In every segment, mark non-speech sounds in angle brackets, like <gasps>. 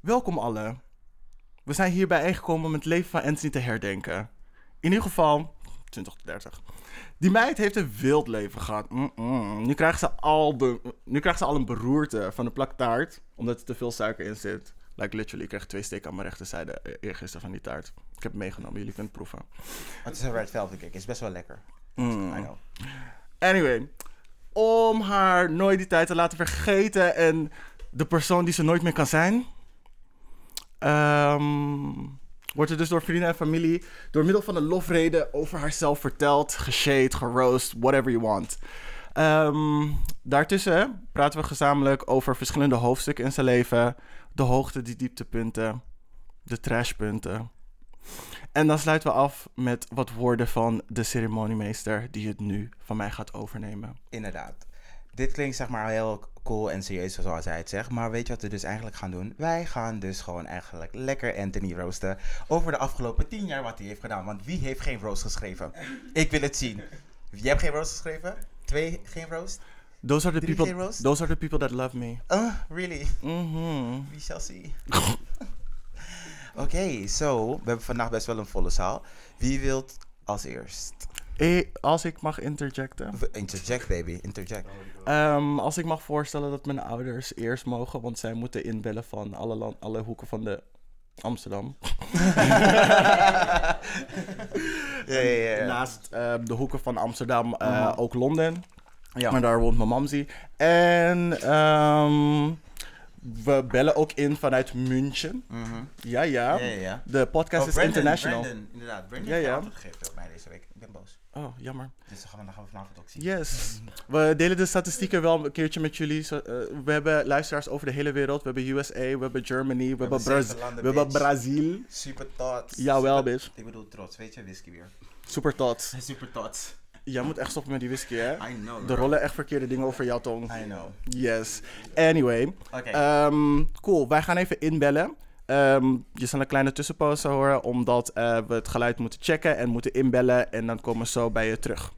Welkom allen. We zijn hier bijeengekomen om het leven van Anthony te herdenken. In ieder geval 20 tot 30. Die meid heeft een wild leven gehad. Mm-mm. Nu, krijgt ze al de, nu krijgt ze al een beroerte van de plak taart, omdat er te veel suiker in zit. Like literally, ik kreeg twee steken aan mijn rechterzijde e- eergisteren van die taart. Ik heb het meegenomen, jullie kunnen het proeven. Het is een red velvet cake. is best wel lekker. Mm. I know. Anyway, om haar nooit die tijd te laten vergeten en de persoon die ze nooit meer kan zijn, ehm, wordt er dus door vrienden en familie door middel van een lofrede over haarzelf verteld, geshade, geroost, whatever you want. Ehm, daartussen praten we gezamenlijk over verschillende hoofdstukken in zijn leven, de hoogte, die dieptepunten, de trashpunten. En dan sluiten we af met wat woorden van de ceremoniemeester die het nu van mij gaat overnemen. Inderdaad. Dit klinkt zeg maar heel cool en serieus zoals hij het zegt. Maar weet je wat we dus eigenlijk gaan doen? Wij gaan dus gewoon eigenlijk lekker Anthony roosten over de afgelopen tien jaar wat hij heeft gedaan. Want wie heeft geen roast geschreven? Ik wil het zien. Jij hebt geen roast geschreven? Twee geen roast? Those are the people. Those are the people that love me. Uh, really? Mhm. We shall see. <laughs> Oké, zo. we hebben vandaag best wel een volle zaal. Wie wilt als eerst? Eh, als ik mag interjecten. Interject, baby. Interject. Ehm, als ik mag voorstellen dat mijn ouders eerst mogen, want zij moeten inbellen van alle, land, alle hoeken van de Amsterdam. <laughs> Ja, ja, ja. Naast eh, de hoeken van Amsterdam eh, ook Londen. Ja. Maar daar woont mijn mamzie. En ehm, we bellen ook in vanuit München. Mhm. Ja, ja. Ja, ja, ja. De podcast Oh, is Brandon, international. Brandon, inderdaad. Brandon Ja, ja. gegeven op mij deze week. Ik ben boos. Oh, jammer. Dus dan gaan we, dan gaan we vanavond ook zien. Yes. <laughs> We delen de statistieken wel een keertje met jullie. Zo, eh, we hebben luisteraars over de hele wereld. We hebben USA, we hebben Germany, we, hebben, Braz- landen, we hebben. Brazil. Super tots. Jawel, Super- bitch. Ik bedoel trots, weet je, whisky weer. Super tot. <laughs> Super tots. Jij moet echt stoppen met die whisky, hè? I know. Er rollen echt verkeerde dingen over jouw tong. I know. Yes. Anyway. Oké. ehm, cool. Wij gaan even inbellen. Ehm, je zal een kleine tussenpauze horen, omdat eh, we het geluid moeten checken en moeten inbellen. En dan komen we zo bij je terug.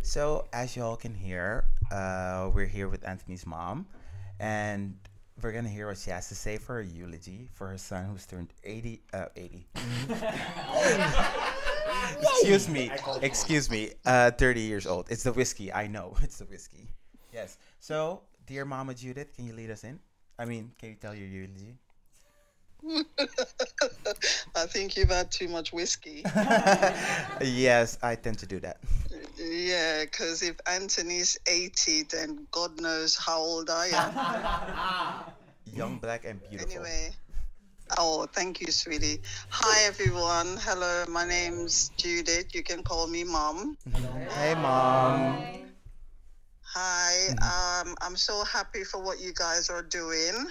So, as you all can hear, uh, we're here with Anthony's mom, and we're gonna hear what she has to say for her eulogy for her son who's turned 80. Uh, 80. <laughs> excuse me. Excuse me. Uh, 30 years old. It's the whiskey. I know. <laughs> It's the whiskey. Yes. So, dear Mama Judith, can you lead us in? I mean, can you tell your eulogy? <laughs> I think you've had too much whiskey. <laughs> yes, I tend to do that. yeah, because if Anthony's 80, then God knows how old I am. <laughs> Young, black, and beautiful. anyway. Oh, thank you, sweetie. Hi, everyone. Hello, my name's Judith. You can call me Mom. Hey, mom. Hi. Um, I'm so happy for what you guys are doing.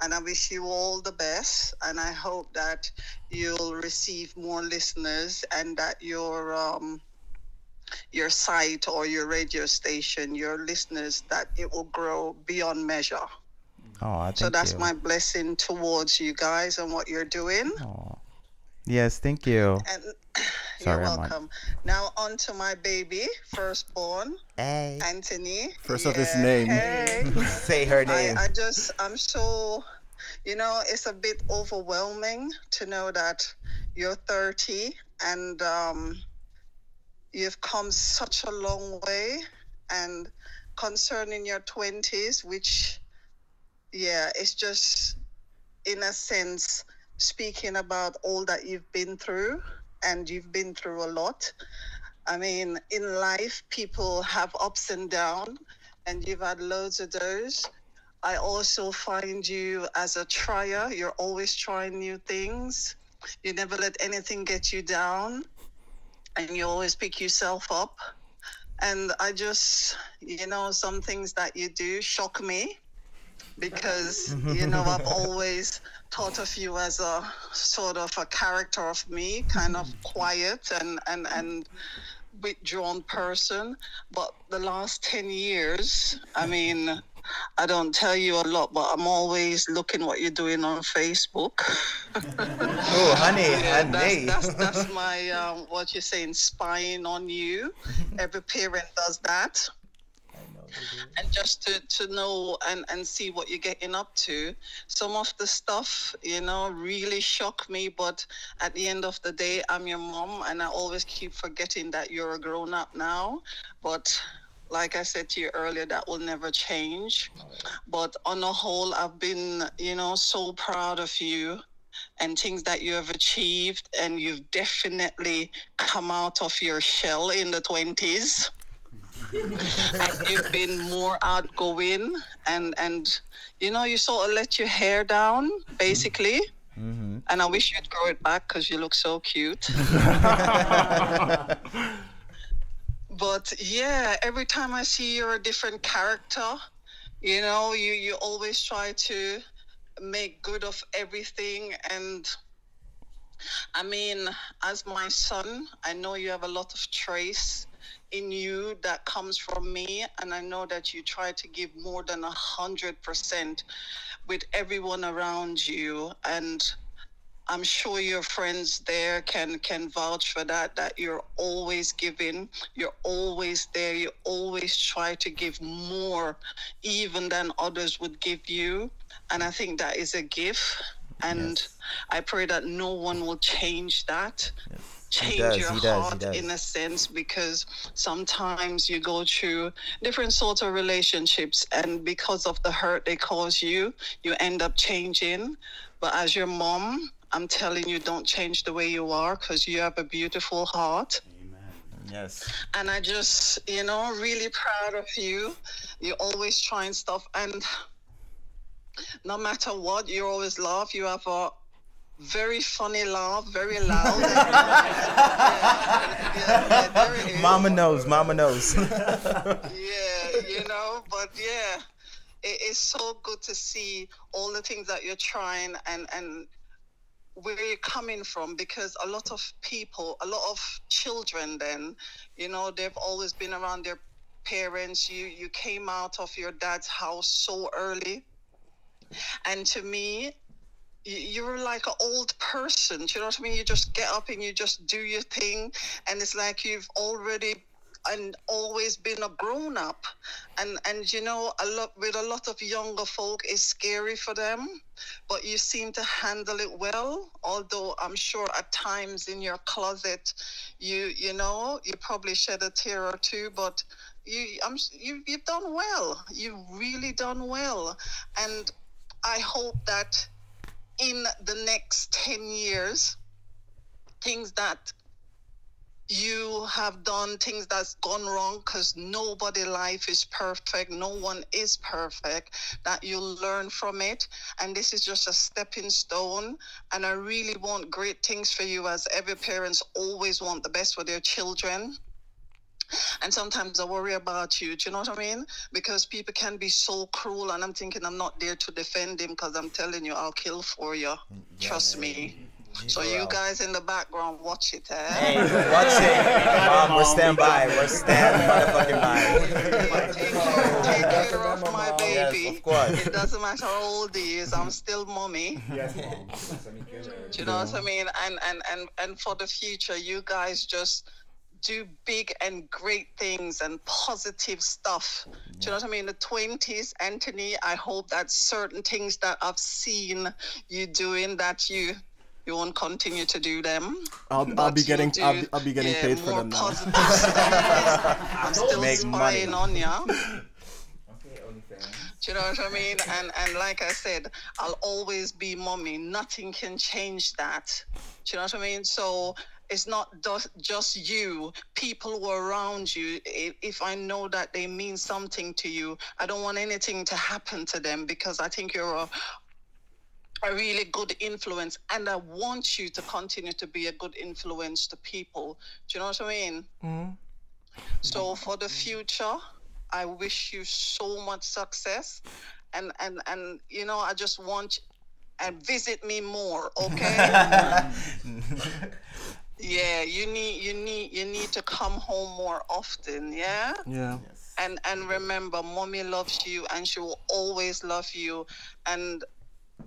And I wish you all the best. And I hope that you'll receive more listeners and that your um, your site or your radio station, your listeners, that it will grow beyond measure. Oh, so that's you. my blessing towards you guys and what you're doing. Aw. Yes, thank you. And <sighs> Sorry, you're I'm on. welcome. Now on to my baby, firstborn, Hey. Anthony. First of his name. Hey. <laughs> Say her name. I, I just I'm so you know it's a bit overwhelming to know that you're 30 and um, you've come such a long way and concerning your 20s which yeah it's just in a sense speaking about all that you've been through and you've been through a lot i mean in life people have ups and downs and you've had loads of those I also find you as a trier. You're always trying new things. You never let anything get you down. And you always pick yourself up. And I just, you know, some things that you do shock me because, you know, I've <laughs> always thought of you as a sort of a character of me, kind of quiet and, and, and withdrawn person. But the last 10 years, I mean, I don't tell you a lot, but I'm always looking what you're doing on Facebook. <laughs> Oh, honey, <laughs> honey. That's, that's, that's my, um, what you're saying, spying on you. <laughs> Every parent does that. Mm-hmm. and just to, to know and, and see what you're getting up to. Some of the stuff, you know, really shock me, but at the end of the day, I'm your mom, and I always keep forgetting that you're a grown up now. But like I said to you earlier, that will never change. But on the whole, I've been, you know, so proud of you and things that you have achieved, and you've definitely come out of your shell in the 20s. And you've been more outgoing and and you know you sort of let your hair down basically? Mm-hmm. And i wish you'd grow it back because you look so cute. <laughs> But yeah every time i see you're a different character you know you you always try to make good of everything. And i mean as my son i know you have a lot of trace in you that comes from me and i know that you try to give more than a hundred percent with everyone around you and I'm sure your friends there can can vouch for that. That you're always giving, you're always there, you always try to give more, even than others would give you, and I think that is a gift. And Yes. I pray that no one will change that. Change does, your he does, he heart does. in a sense because sometimes you go through different sorts of relationships and because of the hurt they cause you, you end up changing. But as your mom, I'm telling you, don't change the way you are because you have a beautiful heart. Yes. And I just, you know, really proud of you. You're always trying stuff. And no matter what, you always laugh. You have a very funny laugh, very loud. <laughs> Yeah, yeah, is <laughs> Mama knows. Mama knows. <laughs> yeah, you know, but yeah, it is so good to see all the things that you're trying and and where you're coming from because a lot of people, a lot of children then, you know, they've always been around their parents. You you came out of your dad's house so early. And to me, you're like an old person. Do you know what I mean? You just get up and you just do your thing, and it's like you've already and always been a grown up. And and you know, a lot with a lot of younger folk, is scary for them, but you seem to handle it well. Although I'm sure at times in your closet, you you know, you probably shed a tear or two, but. You, I'm, you, you've done well. You've really done well, and I hope that in the next 10 years, things that you have done, things that's gone wrong, because nobody life is perfect, no one is perfect, that you'll learn from it. And this is just a stepping stone. And I really want great things for you, as every parents always want the best for their children. And sometimes I worry about you. Do you know what I mean? Because people can be so cruel, and I'm thinking I'm not there to defend him because I'm telling you, I'll kill for you. Trust me. So you guys in the background, watch it, eh? Hey, watch it. Mom, we're stand by. We're stand motherfucking by. Take care, take care of my Yes, baby. of course. It doesn't matter how old he is. I'm still mommy. Yes, mom. Do you know what I mean? And and and and for the future, you guys just do big and great things and positive stuff. Do you know what I mean? The twenties, Anthony. I hope that certain things that I've seen you doing that you you won't continue to do them. I'll, I'll be you getting I'll, be- I'll be getting yeah, paid for them now. I'm <laughs> still Make spying money. on you. Okay, Do you know what I mean? And and like I said, I'll always be mommy. Nothing can change that. Do you know what I mean? So it's not just you. People who are around you. If, if I know that they mean something to you, I don't want anything to happen to them because I think you're a a really good influence and I want you to continue to be a good influence to people. Do you know what I mean? Mm. So for the future, I wish you so much success, and and and you know I just want and visit me more, okay? <laughs> yeah, you need you need you need to come home more often, yeah. Yeah. And and remember, mommy loves you, and she will always love you, and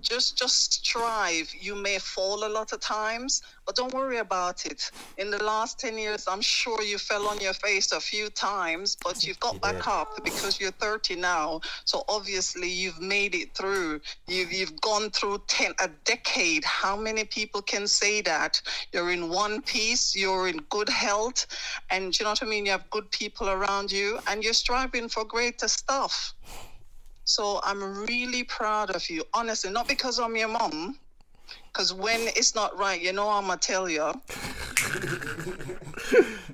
just just strive. You may fall a lot of times but don't worry about it. In the last 10 years i'm sure you fell on your face a few times but <laughs> you've got back did. up because you're 30 now. So obviously you've made it through. You've, you've gone through 10 a decade. How many people can say that? You're in one piece you're in good health and you know what i mean? You have good people around you and you're striving for greater stuff so I'm really proud of you, honestly, not because I'm your mom, because when it's not right, you know I'ma tell you. <laughs>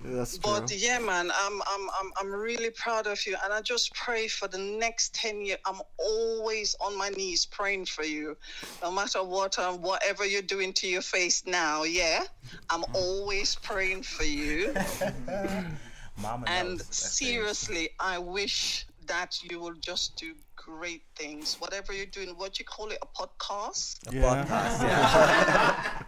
That's true. But yeah, man, I'm I'm I'm I'm really proud of you, and I just pray for the next ten years. I'm always on my knees praying for you, no matter what, um, whatever you're doing to your face now. Yeah, I'm always praying for you. <laughs> Mama And knows. That's it. seriously, I wish that you will just do great things. Whatever you're doing, what you call it, a podcast? A Yeah. podcast, yeah. <laughs> <laughs>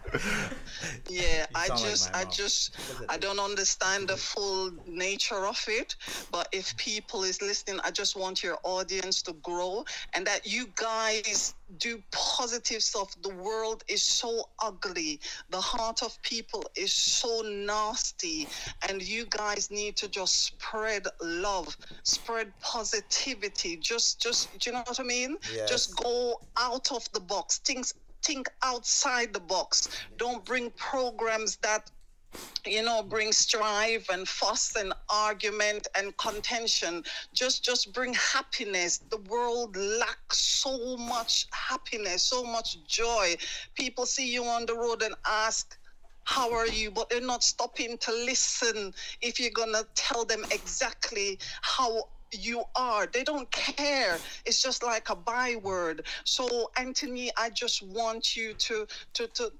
Yeah, I sound like just, I just, I don't understand the full nature of it. But if people is listening, I just want your audience to grow and that you guys do positive stuff. The world is so ugly. The heart of people is so nasty, and you guys need to just spread love, spread positivity. Just, just, do you know what I mean? Yes. Just go out of the box. Things think outside the box. Don't bring programs that you know bring strife and fuss and argument and contention. Just just bring happiness. The world lacks so much happiness so much joy. People see you on the road and ask how are you? But they're not stopping to listen if you're gonna tell them exactly how you are. They don't care. It's just like a byword. So anthony i just want you to to to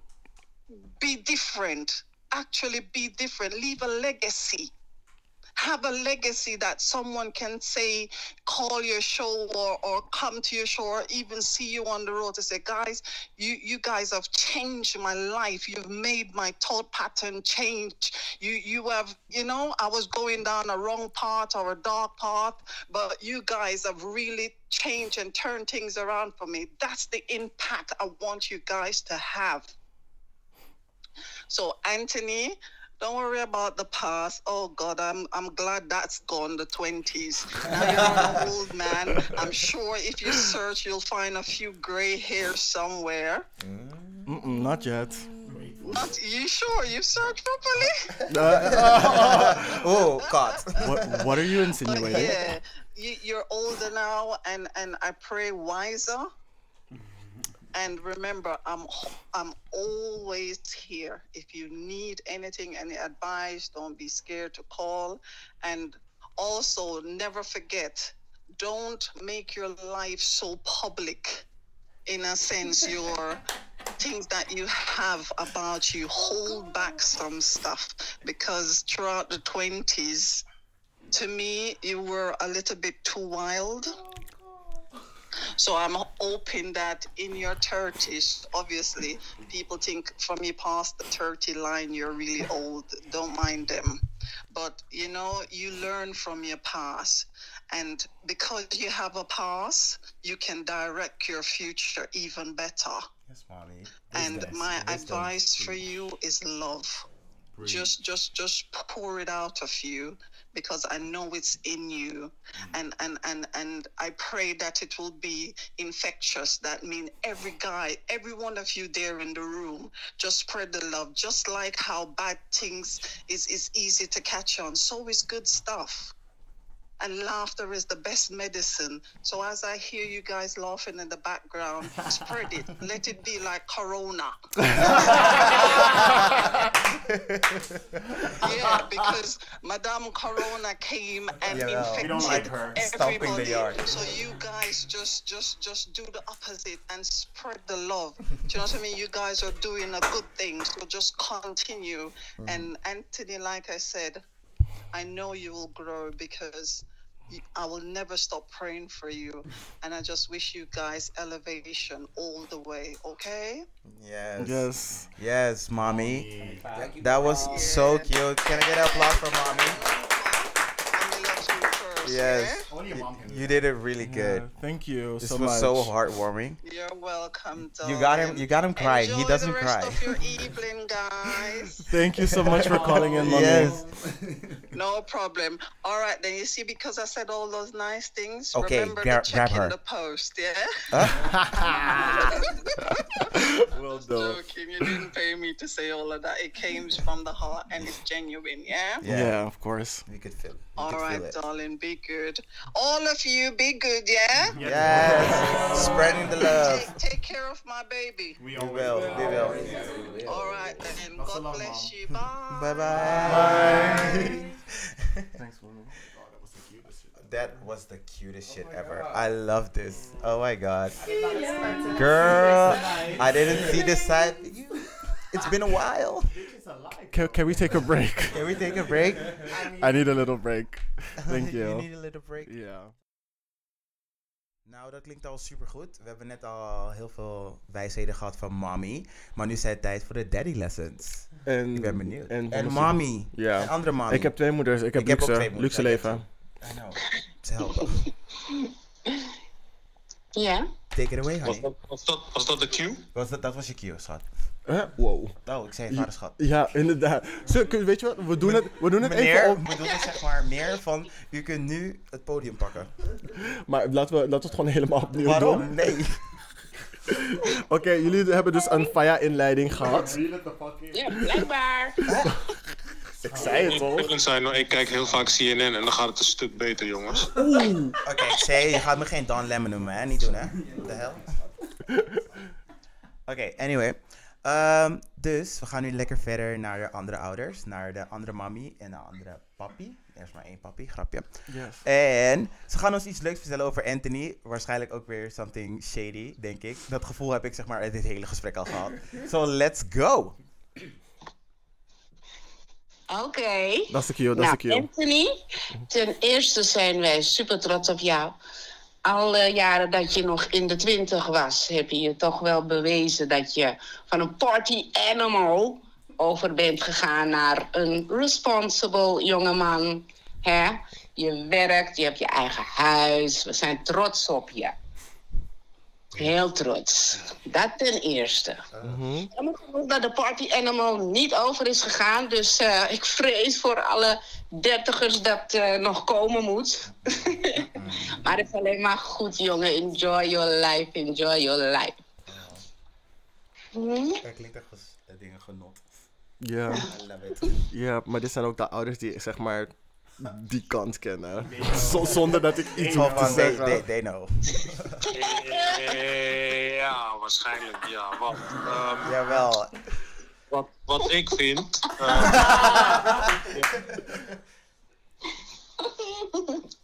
be different. Actually be different. Leave a legacy have a legacy that someone can say call your show or, or come to your show or even see you on the road to say guys you you guys have changed my life. You've made my thought pattern change. You you have you know i was going down a wrong path or a dark path but you guys have really changed and turned things around for me. That's the impact i want you guys to have. So Anthony, don't worry about the past. Oh God, I'm I'm glad that's gone. The twenties. Now you're <laughs> an old man. I'm sure if you search, you'll find a few gray hairs somewhere. Mm. Mm-mm, not yet. Not you sure? You searched properly? <laughs> Uh, <laughs> oh, God. What What are you But insinuating? yeah, you, you're older now, and and I pray wiser. And remember, I'm I'm always here. If you need anything, any advice, don't be scared to call. And also, never forget, don't make your life so public. In a sense, your <laughs> things that you have about you, hold back some stuff because throughout the twenties, to me, you were a little bit too wild. So I'm hoping that in your 30s, obviously, people think for me past the 30 line, you're really old. Don't mind them. But you know, you learn from your past. And because you have a past, you can direct your future even better. Yes, mommy. And my advice for you is love just just just pour it out of you because i know it's in you. Mm. And and and and i pray that it will be infectious. That mean every guy every one of you there in the room just spread the love. Just like how bad things is is easy to catch on so is good stuff and laughter is the best medicine. So as I hear you guys laughing in the background, spread it. <laughs> Let it be like corona. <laughs> yeah, because Madame Corona came and Yeah, infected don't like her. Stomping the everybody. yard. So you guys just just just do the opposite and spread the love. Do you know what I mean? You guys are doing a good thing. So just continue. Mm-hmm. And Anthony, like I said, I know you will grow because y- I will never stop praying for you. <laughs> And I just wish you guys elevation all the way, okay? Yes. Yes. Yes, mommy. Thank you, That was so cute. Can I get an applause for mommy? I'm gonna let you first, Yes. yeah? Only your mom can do You did it really good. Thank you This so was much. so heartwarming. You're welcome, darling. You got him. You got him crying. He doesn't the rest cry. of your evening, guys. <laughs> Thank you so much for calling in, mommy. Yes. <laughs> No problem. All right, then you see, because I said all those nice things, Okay, remember gra- to check her. in the post, yeah? <laughs> Well done. joking. You didn't pay me to say all of that. It came from the heart and it's genuine, yeah? Yeah. Yeah. of course. We could feel. We All could right, feel it. darling, be good. All of you, be good, yeah? Yes. <laughs> Spreading the love. Take, take care of my baby. We will. We will. All right, then. God love, bless Mom. you. Bye. <laughs> Bye bye. Thanks, mommy. Oh, that was the cutest shit. That was the cutest shit ever. I love this. Oh my god. Girl, I didn't see this side. It's been a while. Can, can we take a break? <laughs> Can we take a break? I need a little break. Thank <laughs> you you. need a little break. Yeah. Nou, dat klinkt al super goed. We hebben net al heel veel wijsheden gehad van mommy. Maar nu is het tijd voor de daddy lessons. En, Ik ben benieuwd. En, En mommy. Ja. En andere mommy. Ik heb twee moeders. Ik heb Ik heb ook luxe, twee moeders, luxe I leven. I know. Te helpen. Ja. Take it away, Was honey. dat, was, dat, was dat de cue? Was dat, dat was je cue, schat. Huh? Wow. Oh, ik zei het vader, schat. Ja, inderdaad. Zo, kun- weet je wat? We doen het, we doen het even op. bedoel ik zeg maar meer van, u kunt nu het podium pakken. Maar laten we, laten we het gewoon helemaal opnieuw doen. Waarom? Nee. Oké, jullie hebben dus een Faya-inleiding gehad. Ja, blijkbaar. Ik zei het al. Eerlijk zijn, ik kijk heel vaak CNN en dan gaat het een stuk beter, jongens. Oké, ik zei, je gaat me geen Don Lemon noemen, hè? Niet doen, hè? What the hell? Oké, anyway. Ehm, dus we gaan nu lekker verder naar de andere ouders. Naar de andere mami en de andere papi. Er is maar één papi, grapje. Yes. En ze gaan ons iets leuks vertellen over Anthony. Waarschijnlijk ook weer something shady, denk ik. Dat gevoel heb ik zeg maar uit dit hele gesprek al gehad. So let's go! Oké. Dat is de cue, dat is de Nou, cue. Anthony, ten eerste zijn wij super trots op jou. Alle jaren dat je nog in de twintig was, heb je je toch wel bewezen dat je van een party animal over bent gegaan naar een responsible jongeman. Hè? Je werkt, je hebt je eigen huis. We zijn trots op je. Heel trots. Dat ten eerste. Jammer genoeg dat de party animal niet over is gegaan. Dus eh, ik vrees voor alle dertigers dat eh, nog komen moet. <laughs> maar het is alleen maar goed, jongen. Enjoy your life, enjoy your life. Hm? Dat klinkt echt als eh, dingen genot. Ja. I love it. ja, maar dit zijn ook de ouders die zeg maar die kant kennen. Z- zonder dat ik iets hoef te zeggen. they, they know. Ja, waarschijnlijk ja. Want, ehm, Jawel. wat, wat ik vind. eh,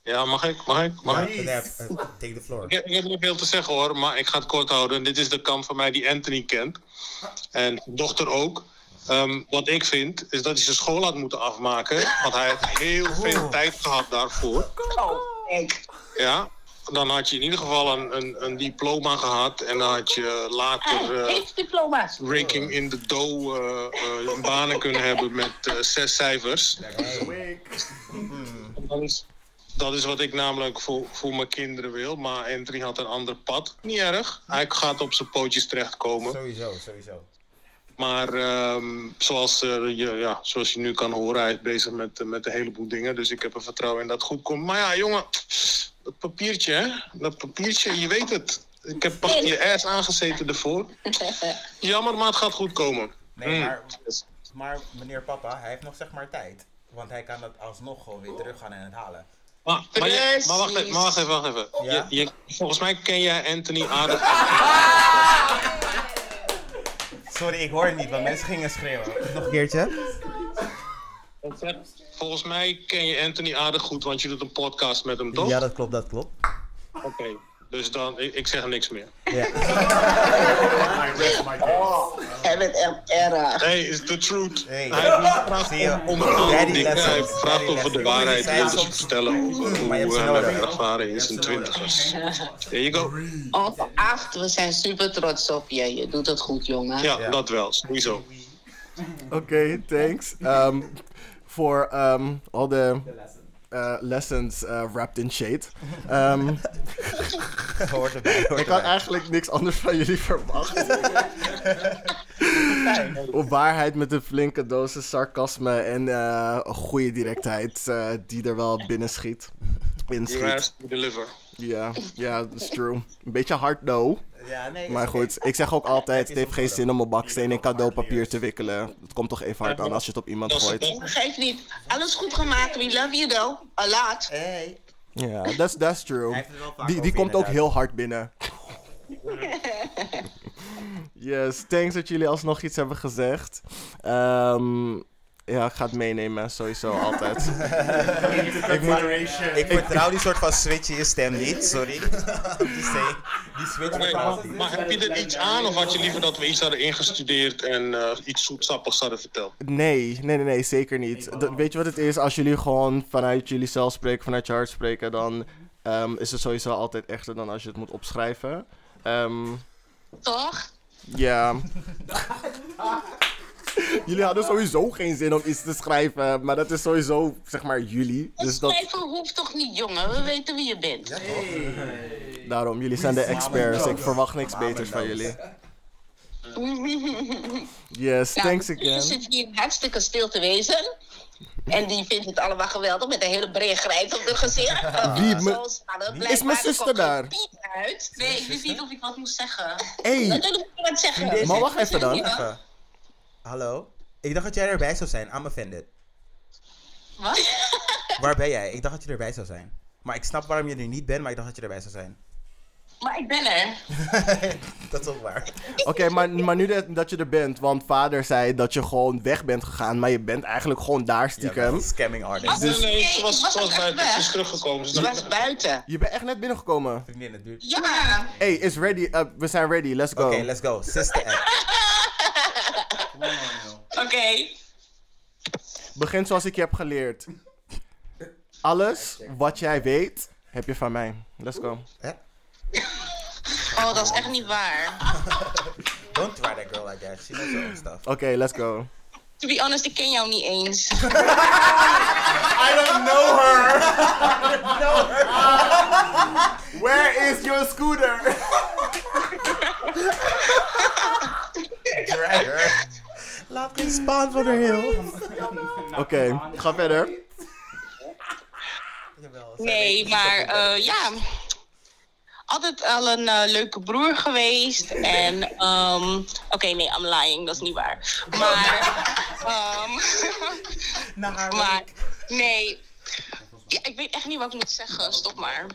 ja, mag ik? Mag ik? Mag ik? Take the floor. Ik heb, ik heb niet veel te zeggen hoor, maar ik ga het kort houden. Dit is de kant van mij die Anthony kent. En dochter ook. Ehm, wat ik vind, is dat hij zijn school had moeten afmaken. Want hij heeft heel veel tijd gehad daarvoor. Oh. Ja, dan had je in ieder geval een, een, een diploma gehad. En dan had je later eh, diploma's. ranking in de dough eh, eh, banen kunnen hebben met eh, zes cijfers. Dat is, dat is wat ik namelijk voor, voor mijn kinderen wil. Maar Anthony had een ander pad. Niet erg. Hij gaat op zijn pootjes terechtkomen. Sowieso, sowieso. Maar ehm, zoals, eh, je, ja, zoals je nu kan horen, hij is bezig met, eh, met een heleboel dingen. Dus ik heb er vertrouwen in dat het goed komt. Maar ja, jongen, dat papiertje, hè? Dat papiertje, je weet het. Ik heb je ass aangezeten ervoor. <laughs> Jammer, maar het gaat goed komen. Nee, Hmm. maar, maar meneer papa, hij heeft nog zeg maar tijd. Want hij kan dat alsnog gewoon weer terug gaan en het halen. Maar, maar, je- maar wacht even, maar wacht even, wacht even. Ja? Je, je, volgens mij ken jij Anthony aardig. <laughs> Sorry, ik hoor het niet, want mensen gingen schreeuwen. Nog een keertje? Volgens mij ken je Anthony aardig goed, want je doet een podcast met hem, toch? Ja, dat klopt, dat klopt. Oké, dus dan, ik, ik zeg niks meer. Ja. Hij bent echt erg. Nee, is the truth. Hey. Hij je? om, om Hij of we de lessons. waarheid wilden soms- vertellen over hoe hij ervaren in zijn twintigers. There you go. Ongeacht, we zijn super trots op je. Je doet het goed, jongen. Ja, dat wel, sowieso. Oké, thanks. Um, for um, all the eh, lessons eh, wrapped in shade. Ehm, <laughs> Hoort erbij. Hoort ik had erbij. eigenlijk niks anders van jullie verwacht. Op waarheid met een flinke dosis sarcasme en eh, een goede directheid eh, die er wel binnen schiet. Deliver. Ja, ja, dat is true. Een beetje hard no. Ja, nee. Maar goed, ik zeg ook altijd, het heeft geen zin om een baksteen in cadeaupapier te wikkelen. Het komt toch even hard aan als je het op iemand Dat is gooit. Geef niet. Alles goed gemaakt. We love you though. A lot. Hey. Ja, that's, that's true. Die, die komt ook heel hard binnen. <laughs> Yes, thanks dat jullie alsnog iets hebben gezegd. Ehm, ja, ik ga het meenemen, sowieso altijd. <laughs> ik moet, Ik vertrouw die soort van switch in je stem niet, sorry. <laughs> Die switch Nee, maar, maar heb je er iets aan of had je liever dat we iets hadden ingestudeerd en eh, iets zoetsappigs hadden verteld? nee, nee, nee, nee, zeker niet. Dat- weet je wat het is? Als jullie gewoon vanuit jullie zelf spreken, vanuit je hart spreken, dan ehm, is het sowieso altijd echter dan als je het moet opschrijven. Ehm, Toch? Ja. <laughs> jullie hadden sowieso geen zin om iets te schrijven, maar dat is sowieso, zeg maar, jullie. Dus dat, schrijven hoeft toch niet, jongen? We weten wie je bent. daarom, jullie zijn de experts. Ik verwacht niks beters van jullie. <laughs> Yes, Nou, thanks Je again. zit hier hartstikke stil te wezen. En die vindt het allemaal geweldig met een hele brede grijns op het gezicht. Uh, <laughs> Wie? Me- is mijn er zuster daar? uit. Nee, ik wist niet of ik wat moest zeggen. Hey, Natuurlijk moet ik wat zeggen. maar wacht even dan. Hallo? Ik dacht dat jij erbij zou zijn. I'm offended. Wat? Waar ben jij? Ik dacht dat je erbij zou zijn. Maar ik snap waarom je er niet bent, maar ik dacht dat je erbij zou zijn. Maar ik ben er. <laughs> dat is ook waar. Oké, maar, maar nu dat, dat je er bent, want vader zei dat je gewoon weg bent gegaan, maar je bent eigenlijk gewoon daar Ja, stiekem. scamming artist. Dus- nee, nee, ze ik was, was ze was echt buiten. Ze is teruggekomen. Ze was buiten. Je bent echt net binnengekomen. Vriendin buurt. Ja. Hey, is ready. eh, we zijn ready. Let's go. Oké, let's go. Sister act. <laughs> Oké. Begin zoals ik je heb geleerd. Alles wat jij weet, heb je van mij. Let's go. Hè? Oh, dat is echt niet waar. Don't try that girl like that. She knows her own stuff. Oké, let's go. To be honest, ik ken jou niet eens. <laughs> I don't know her. <laughs> Where is your scooter? <laughs> Drag her. Laat geen spawn van haar heel. Oké, ga verder. Nee, maar eh, ja. Altijd al een eh, leuke broer geweest. En, ehm oké, nee, I'm lying, dat is niet waar. Maar, <laughs> ehm haar maar, nee. Ja, ik weet echt niet wat ik moet zeggen, stop maar.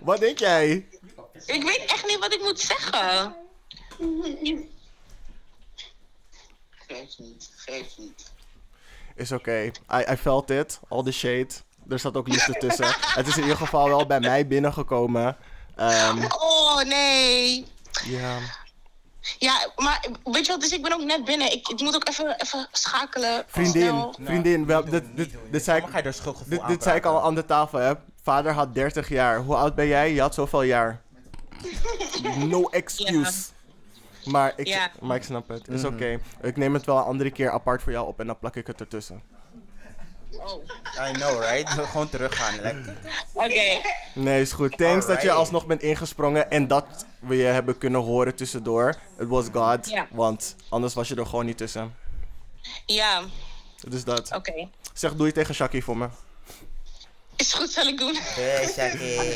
Wat denk jij? Ik weet echt niet wat ik moet zeggen. Geef niet, geef niet. Is oké. I, I felt it. All the shade. Er zat ook liefde tussen. Het is in ieder geval wel bij mij binnengekomen. Ehm, Oh, nee. ja. Ja, maar weet je wat, dus ik ben ook net binnen. Ik, ik moet ook even, even schakelen. Vriendin, Snel. vriendin. Wel, dit, zei ik, dit, dit zei ik al aan de tafel, hè. Vader had 30 jaar. Hoe oud ben jij? Je had zoveel jaar. <laughs> No excuse. Maar ik, Ja. maar ik snap het. Is oké. Ik neem het wel een andere keer apart voor jou op en dan plak ik het ertussen. Oh. I know, right? Gewoon teruggaan. Lekker. Oké. Nee, is goed. Thanks dat je alsnog bent ingesprongen en dat we je hebben kunnen horen tussendoor. It was God. Want anders was je er gewoon niet tussen. Ja, Dus dat. oké. Zeg doe je tegen Shaki voor me. Is goed, zal ik doen. Hey, Shaki.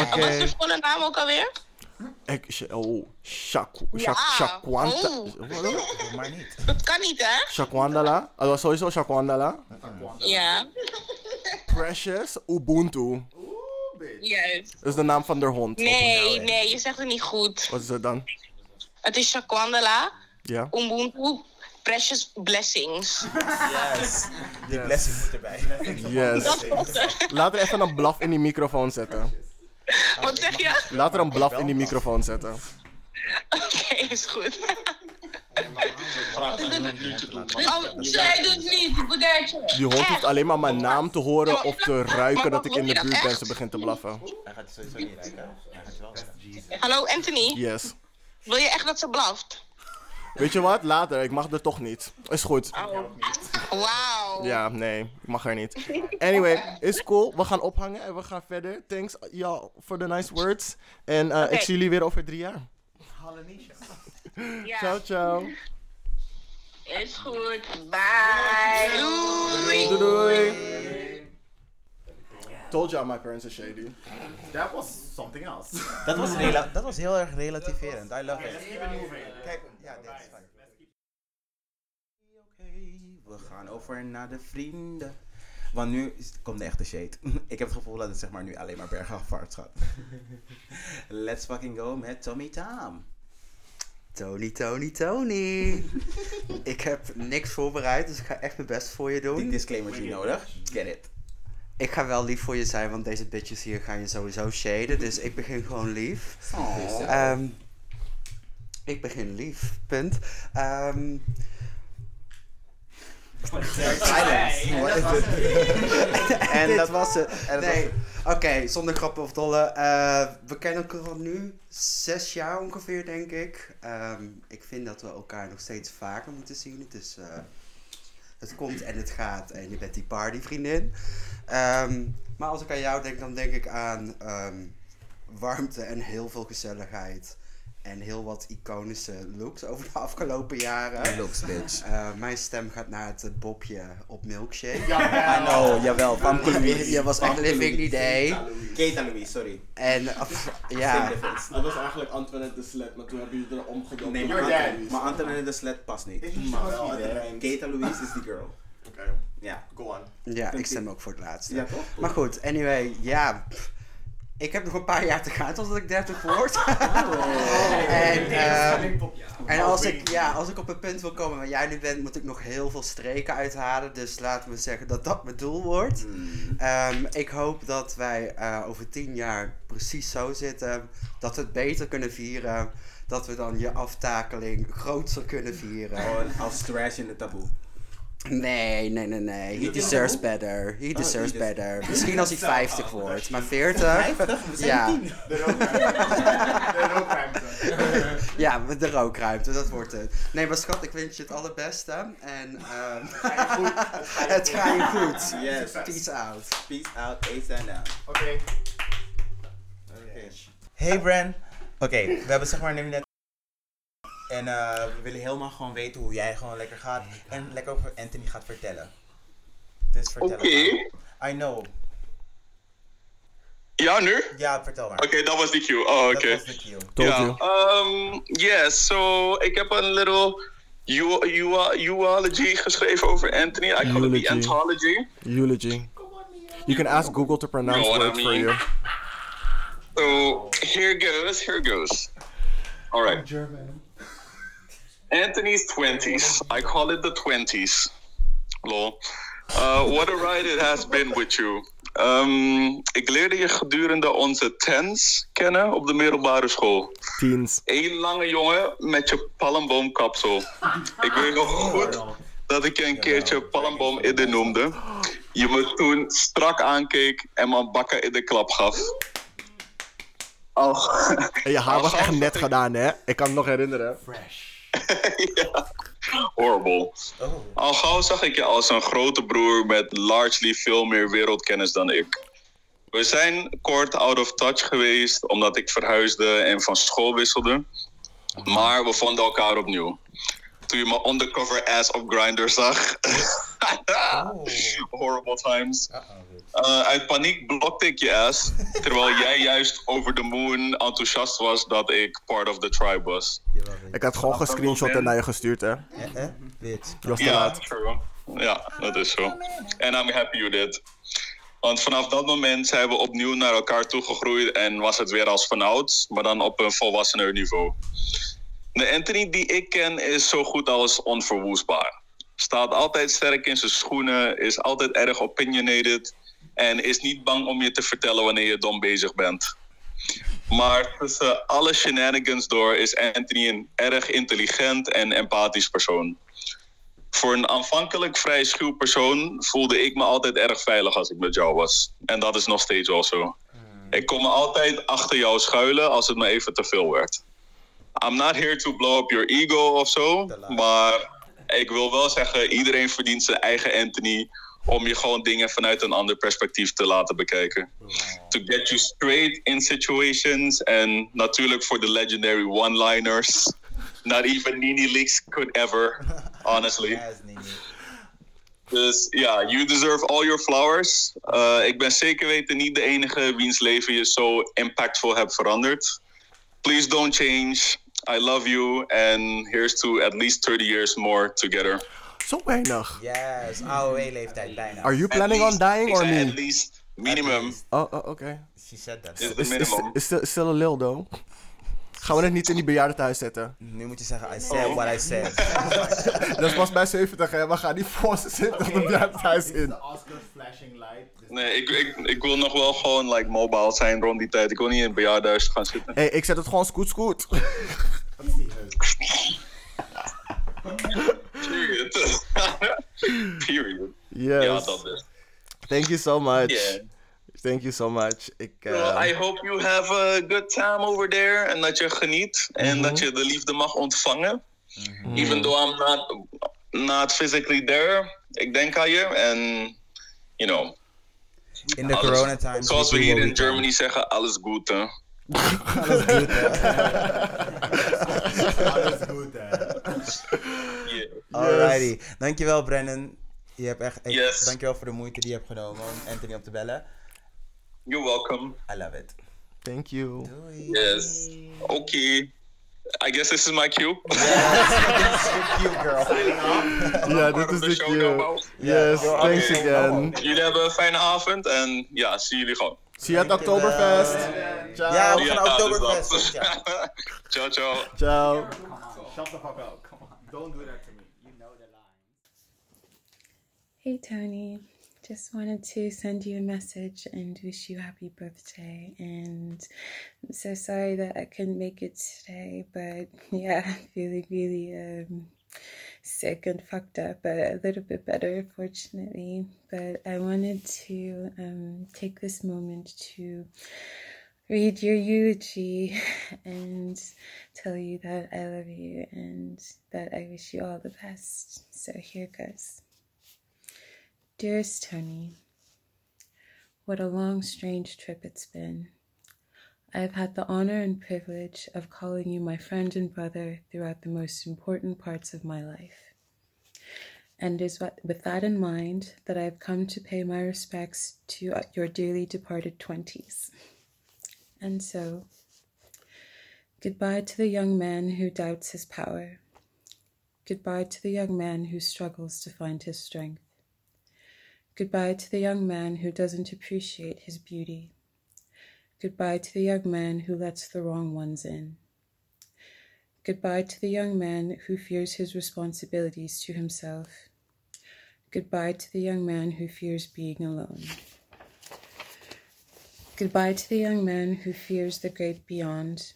Oké. Wat is je volle naam ook alweer? Oh. Shakwanta. Oh. Maar niet. <laughs> Dat kan niet, hè? Shakwandala. Oh, sowieso Shakwandala. Ja, Precious Ubuntu. juist. Dat is de naam van de hond. Nee, nee, je zegt het niet goed. Wat is het dan? Het is Shakwandala, Ja. Ubuntu, Precious Blessings. Yes. Die blessing moet erbij. Yes. Was. Laat er even een blaf in die microfoon zetten. Wat zeg je? Laat er een blaf in die microfoon zetten. Oké, is goed. Oh, zij doet niet. Die hond hoeft alleen maar mijn naam te horen of te ruiken dat ik in de buurt ben. Ze begint te blaffen. Hij gaat sowieso niet rijden. Hallo, Anthony. Yes. Wil je echt dat ze blaft? Weet je wat? Later. Ik mag er toch niet. Is goed. Wow. Ja, nee, ik mag er niet. Anyway, is cool. We gaan ophangen en we gaan verder. Thanks y'all for the nice words. En eh, ik zie jullie weer over drie jaar. Ja, Ciao, ciao. is goed. Bye. Doei. Doei, doei. Told y'all my parents are shady. That was something else. Dat was, <laughs> dat was heel erg relativerend. I love it. Keep it moving. Kijk, ja, dit is fijn. Oké, we gaan over naar de vrienden. Want nu komt de echte shade. <laughs> Ik heb het gevoel dat het zeg maar nu alleen maar bergafwaarts gaat. <laughs> Let's fucking go met Tommy Tam. Tony, Tony, Tony. ik heb niks voorbereid, dus ik ga echt mijn best voor je Die doen. disclaimer is niet nodig. Get it. Ik ga wel lief voor je zijn, want deze bitches hier gaan je sowieso shaden. Dus ik begin gewoon lief. Ehm, ik begin lief, punt. Ehm, en dat- was het. en dat Nee, oké, zonder grappen of dolle. Eh, we kennen elkaar al nu zes jaar ongeveer, denk ik. Ehm, ik vind dat we elkaar nog steeds vaker moeten zien. Het, is, eh, het komt en het gaat en je bent die partyvriendin. Ehm, maar als ik aan jou denk, dan denk ik aan ehm, warmte en heel veel gezelligheid. En heel wat iconische looks over de afgelopen jaren. Looks, bitch. Eh, mijn stem gaat naar het Bobje op Milkshake. I know, jawel. Van Je, je was echt living day. Keita Louise, sorry. En ja. Dat was eigenlijk Antoinette de Slet, maar toen hebben jullie er omgedopt. Nee, maar, Antoinette de Slet past niet. Keita Louise is die girl. Oké, Ja. go on. ja, ik stem ook voor het laatste. Ja, toch? Maar goed, anyway, ja. Ik heb nog een paar jaar te gaan totdat ik 30 word. <laughs> en, ehm, en als ik, ja, als ik op het punt wil komen waar jij nu bent, moet ik nog heel veel streken uithalen. Dus laten we zeggen dat dat mijn doel wordt. Ehm, ik hoop dat wij eh, over tien jaar precies zo zitten. Dat we het beter kunnen vieren. Dat we dan je aftakeling grootser kunnen vieren. Gewoon als trash in de taboe. Nee, nee, nee, nee. He deserves de better. He deserves he des- better. Misschien als hij <laughs> 50 wordt, maar 40? 50? We zijn Ja. tien. De rookruimte. Ja, de rookruimte, dat wordt het. Nee, maar schat, ik wens je het allerbeste. En ehm het gaat je goed. Yes. Peace out. Peace out, Ace and out. Oké. Hey Bran. Oké, we hebben zeg maar nu net... En eh, we willen helemaal gewoon weten hoe jij gewoon lekker gaat. En lekker over Anthony gaat vertellen. Dus vertel Oké. maar. I know. Ja, nu? Ja, vertel maar. Oké, dat was die cue. Oh, oké. Dat was de cue. Ja, you. um, yes, so ik heb een little eu- eu- eulogy geschreven over Anthony. I call it the anthology. Eulogy. You can ask Google to pronounce Know I words for you. So here goes, here goes. All right. German. Anthony's 20s. I call it the 20s. Lol. Uh, what a ride it has been with you. Um, ik leerde je gedurende onze tens kennen op de middelbare school. Teens. Eén lange jongen met je palmboomkapsel. Ik weet nog goed dat ik je een keertje palmboom idder noemde. Je me toen strak aankeek en mijn bakken in de klap gaf. En je haar was echt net gedaan, hè? Ik kan het nog herinneren. <laughs> ja, horrible. Oh. Al gauw zag ik je als een grote broer met largely veel meer wereldkennis dan ik. We zijn kort out of touch geweest omdat ik verhuisde en van school wisselde. Maar we vonden elkaar opnieuw. Toen je me undercover ass op Grindr zag. <laughs> <laughs> Horrible times. Uh, uit paniek blokte ik je ass. Terwijl jij <laughs> juist over the moon enthousiast was dat ik part of the tribe was. Ik had gewoon gescreenshot naar je gestuurd, hè? Eh, eh? Bitch. Je was te Ja, laat. true. Ja, dat is zo. En I'm happy you did. Want vanaf dat moment zijn we opnieuw naar elkaar toegegroeid en was het weer als vanouds, maar dan op een volwassener niveau. De Anthony die ik ken is zo goed als onverwoestbaar. Staat altijd sterk in zijn schoenen, is altijd erg opinionated en is niet bang om je te vertellen wanneer je dom bezig bent. Maar tussen alle shenanigans door is Anthony een erg intelligent en empathisch persoon. Voor een aanvankelijk vrij schuw persoon voelde ik me altijd erg veilig als ik met jou was. En dat is nog steeds wel zo. Ik kon me altijd achter jou schuilen als het me even te veel werd. I'm not here to blow up your ego of zo, maar ik wil wel zeggen, iedereen verdient zijn eigen Anthony om je gewoon dingen vanuit een ander perspectief te laten bekijken. To get you straight in situations en natuurlijk voor de legendary one-liners. Not even Nini Leaks could ever, honestly. Dus ja, you deserve all your flowers. Uh, ik ben zeker weten niet de enige wiens leven je zo impactvol hebt veranderd. Please don't change. I love you. And here's to at least 30 years more together. Zo weinig. Yes, AOW-leeftijd bijna. Are you planning on dying or me? At least minimum. Oh, oh oké. She said that. Is the Is, is, minimum. is, still, a lil though? Gaan we het niet in die bejaardentehuis zetten? Nu moet je zeggen, I said what I said. <laughs> Dat is pas bij 70 hè, we gaan niet voor 70 de bejaardentehuis in. The Oscars flashing light. Nee, ik, ik, ik wil nog wel gewoon like, mobile zijn rond die tijd. Ik wil niet in een bejaardenhuis gaan zitten. Hé, hey, ik zet het gewoon scoot scoot. <laughs> Period. <laughs> Period. Yes. Ja, dat is. Thank you so much. Yeah. Thank you so much. Ik, eh, Well, I hope you have a good time over there. En dat je geniet. En dat je de liefde mag ontvangen. Even though I'm not, not physically there. Ik denk aan je. En, you know. In de alles- coronatimes. Zoals we hier in. Germany zeggen, alles goed hè. Alles goed, hè? Alles goed, hè? Yeah. Alrighty. Dankjewel, Brennan. Je hebt echt, echt Yes. dankjewel voor de moeite die je hebt genomen om Anthony op te bellen. You're welcome. I love it. Thank you. Doei. Yes. Okay. I guess this is my cue. <laughs> This is your cue, girl. Ja, Part dit of is the de cue. now. Yes, Yeah. thanks Oké. again. Jullie hebben een fijne avond en ja, zie jullie gewoon. Zie je het Oktoberfest. Ciao. Ja, we gaan Ja, naar Oktoberfest. <laughs> Ja. ciao, ciao. Ciao. Shut the fuck up. Come on. Don't do that to me. You know the line. Hey Tony, just wanted to send you a message and wish you happy birthday. And I'm so sorry that I couldn't make it today, but <laughs> yeah, feeling really um, sick and fucked up, but a little bit better, fortunately. But I wanted to um, take this moment to read your eulogy <laughs> and tell you that I love you and that I wish you all the best. So here goes. Dearest Tony, what a long, strange trip it's been. I have had the honor and privilege of calling you my friend and brother throughout the most important parts of my life. And it is with that in mind that I have come to pay my respects to your dearly departed 20s. And so, goodbye to the young man who doubts his power. Goodbye to the young man who struggles to find his strength. Goodbye to the young man who doesn't appreciate his beauty. Goodbye to the young man who lets the wrong ones in. Goodbye to the young man who fears his responsibilities to himself. Goodbye to the young man who fears being alone. Goodbye to the young man who fears the great beyond.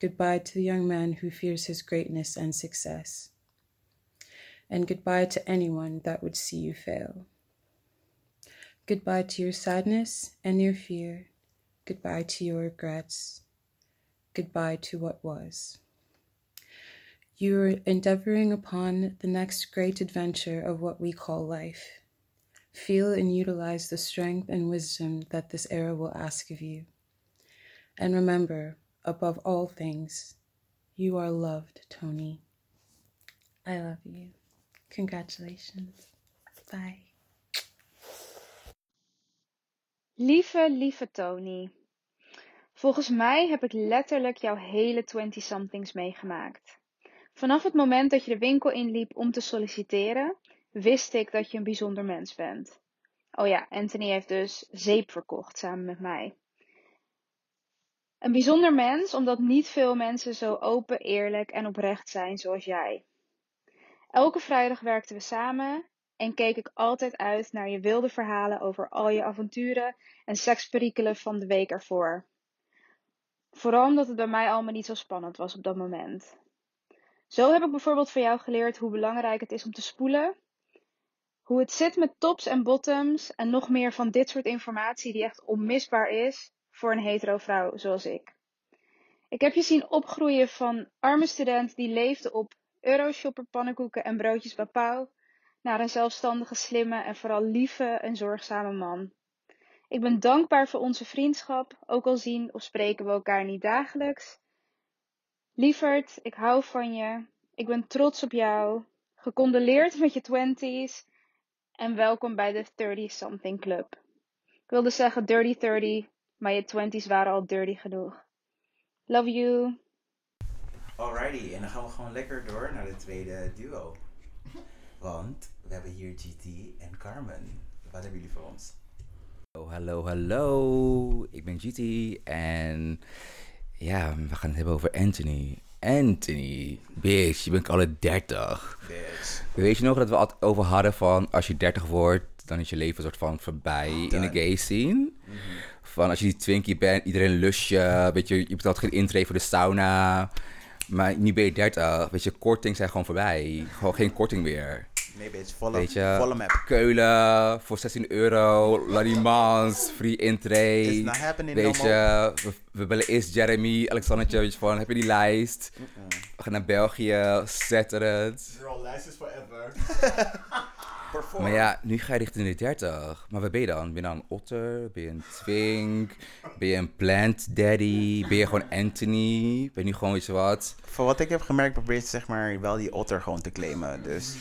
Goodbye to the young man who fears his greatness and success. And goodbye to anyone that would see you fail. Goodbye to your sadness and your fear. Goodbye to your regrets. Goodbye to what was. You are endeavoring upon the next great adventure of what we call life. Feel and utilize the strength and wisdom that this era will ask of you. And remember, above all things, you are loved, Tony. I love you. Congratulations. Bye. Lieve, lieve Tony. Volgens mij heb ik letterlijk jouw hele 20-somethings meegemaakt. Vanaf het moment dat je de winkel inliep om te solliciteren, wist ik dat je een bijzonder mens bent. Oh ja, Anthony heeft dus zeep verkocht samen met mij. Een bijzonder mens omdat niet veel mensen zo open, eerlijk en oprecht zijn zoals jij. Elke vrijdag werkten we samen en keek ik altijd uit naar je wilde verhalen over al je avonturen en seksperikelen van de week ervoor. Vooral omdat het bij mij allemaal niet zo spannend was op dat moment. Zo heb ik bijvoorbeeld van jou geleerd hoe belangrijk het is om te spoelen, hoe het zit met tops en bottoms en nog meer van dit soort informatie die echt onmisbaar is voor een hetero vrouw zoals ik. Ik heb je zien opgroeien van arme student die leefde op Euroshopper pannenkoeken en broodjes papau naar een zelfstandige, slimme en vooral lieve en zorgzame man. Ik ben dankbaar voor onze vriendschap, ook al zien of spreken we elkaar niet dagelijks. Lieverd, ik hou van je. Ik ben trots op jou. Gecondoleerd met je twenties. En welkom bij de 30-something club. Ik wilde zeggen dirty 30, maar je twenties waren al dirty genoeg. Love you. Alrighty, en dan gaan we gewoon lekker door naar de tweede duo. Want we hebben hier GT en Carmen. Wat hebben jullie voor ons? Oh, hallo, hallo. Ik ben GT en ja, we gaan het hebben over Anthony. Anthony, bitch, je bent alle 30. Bitch. Weet je nog dat we het over hadden van als je 30 wordt, dan is je leven een soort van voorbij in de gay scene? Van als je die twinkie bent, iedereen lust je, weet je, je betaalt geen intree voor de sauna. Maar nu ben je 30, weet je, korting zijn gewoon voorbij. Gewoon geen korting meer. Nee, bitch, volle, Weet je, volle map. Keulen voor 16 euro, Larimans, free intree. It's not happening no je, we, we bellen eerst Jeremy, Alexandertje, weet je van, heb je die lijst? We gaan naar België, zetten het. Girl, lijst is forever. <laughs> Maar ja, nu ga je richting de 30. Maar wat ben je dan? Ben je dan een otter? Ben je een twink? Ben je een plant daddy? Ben je gewoon Anthony? Ben je nu gewoon, weet je wat? Voor wat ik heb gemerkt, probeert zeg maar wel die otter gewoon te claimen. Dus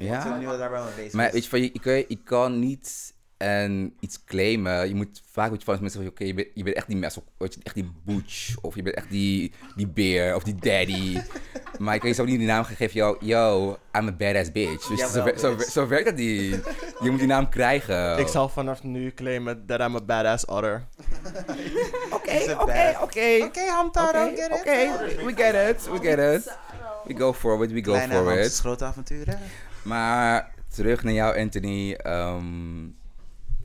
ik Ja? ja? nu daar wel mee bezig Maar weet je, van, je, je, kan, je kan niet en iets claimen. Je moet vaak weet je, van mensen zeggen, oké, je, bent, je bent echt die mes, of je, echt die butch, of je bent echt die, die beer, of die daddy. <laughs> maar je kan jezelf niet die naam geven, yo, yo, I'm a badass bitch. Dus Jawel, zo, zo, zo werkt dat niet. Je moet die naam krijgen. Ik zal vanaf nu claimen that I'm a badass otter. <laughs> Oké, oké, oké. Oké, Hamtaro, get it? oké, we get it, we get it. We go for it, we go Kleine for Hans, it. grote avonturen. Maar terug naar jou, Anthony. Ehm,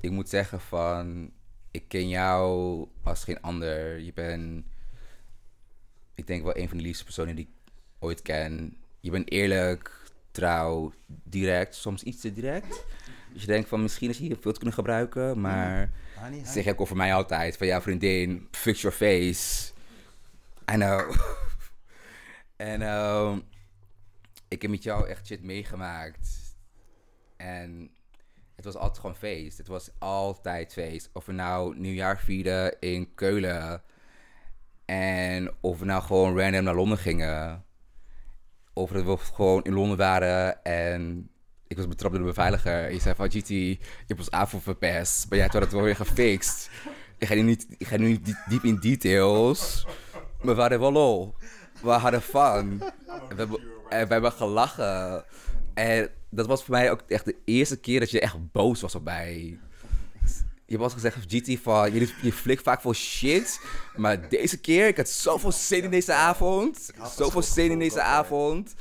ik moet zeggen van, ik ken jou als geen ander. Je bent, ik denk wel een van de liefste personen die ik ooit ken. Je bent eerlijk, trouw, direct, soms iets te direct. Dus je denkt van, misschien is hier veel te kunnen gebruiken, maar niet, zeg ik voor mij altijd van, ja vriendin, fix your face. I know. <laughs> en ehm, ik heb met jou echt shit meegemaakt. En het was altijd gewoon feest. Het was altijd feest. Of we nou nieuwjaar vierden in Keulen. En of we nou gewoon random naar Londen gingen. Of we gewoon in Londen waren en ik was betrapt door de beveiliger. Je zei van, GT, je hebt ons avond verpest. Maar jij hebt het wel weer gefixt. Ik ga nu niet, ik ga nu niet die- diep in details. Maar we hadden wel lol. We hadden fun. En we hebben, en we hebben gelachen. En dat was voor mij ook echt de eerste keer dat je echt boos was op mij. Je was gezegd, GT, van, je, je flikt vaak voor shit. Maar deze keer, ik had zoveel zin in deze avond. Zoveel zin in deze avond.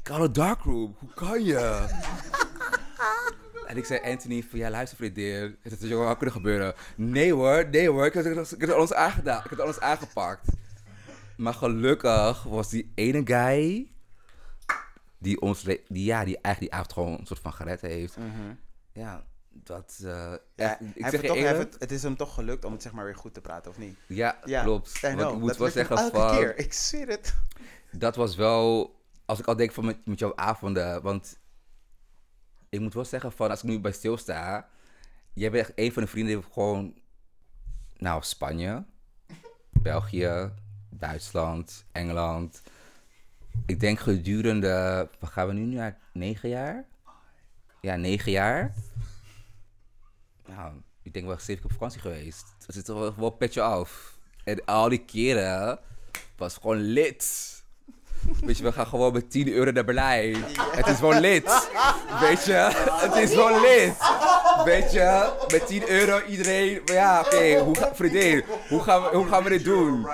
Ik had een darkroom. Hoe kan je? En ik zei, Anthony, van ja, luister vriendin. Het is wel kunnen gebeuren. Nee hoor, nee hoor. Ik heb, ik heb alles aangedaan. Ik heb alles aangepakt. Maar gelukkig was die ene guy... Die ons, die, ja, die eigenlijk die avond gewoon een soort van gered heeft. Mhm. Ja, dat... Ja, echt, hij ik zeg het, toch, het, het is hem toch gelukt om het zeg maar weer goed te praten, of niet? Ja, klopt. I Want know, ik moet wel zeggen elke van- keer, ik zweer het. dat was wel... Als ik al denk van met, met jouw avonden... Want ik moet wel zeggen van... Als ik nu bij stilsta... Jij bent echt een van de vrienden die gewoon... Nou, Spanje... België... Duitsland... Engeland... Ik denk gedurende... Wat gaan we nu naar? Negen jaar? Ja, negen jaar. Nou, ik denk wel zeven keer op vakantie geweest. Dat zit toch wel petje af. En al die keren was gewoon lid. Weet je, we gaan gewoon met 10 euro naar Berlijn. Het is gewoon lid. Weet je, het is gewoon lid. Weet je, met 10 euro iedereen. Maar ja, oké, hoe ga- vriendin, hoe gaan, we, hoe gaan we dit doen?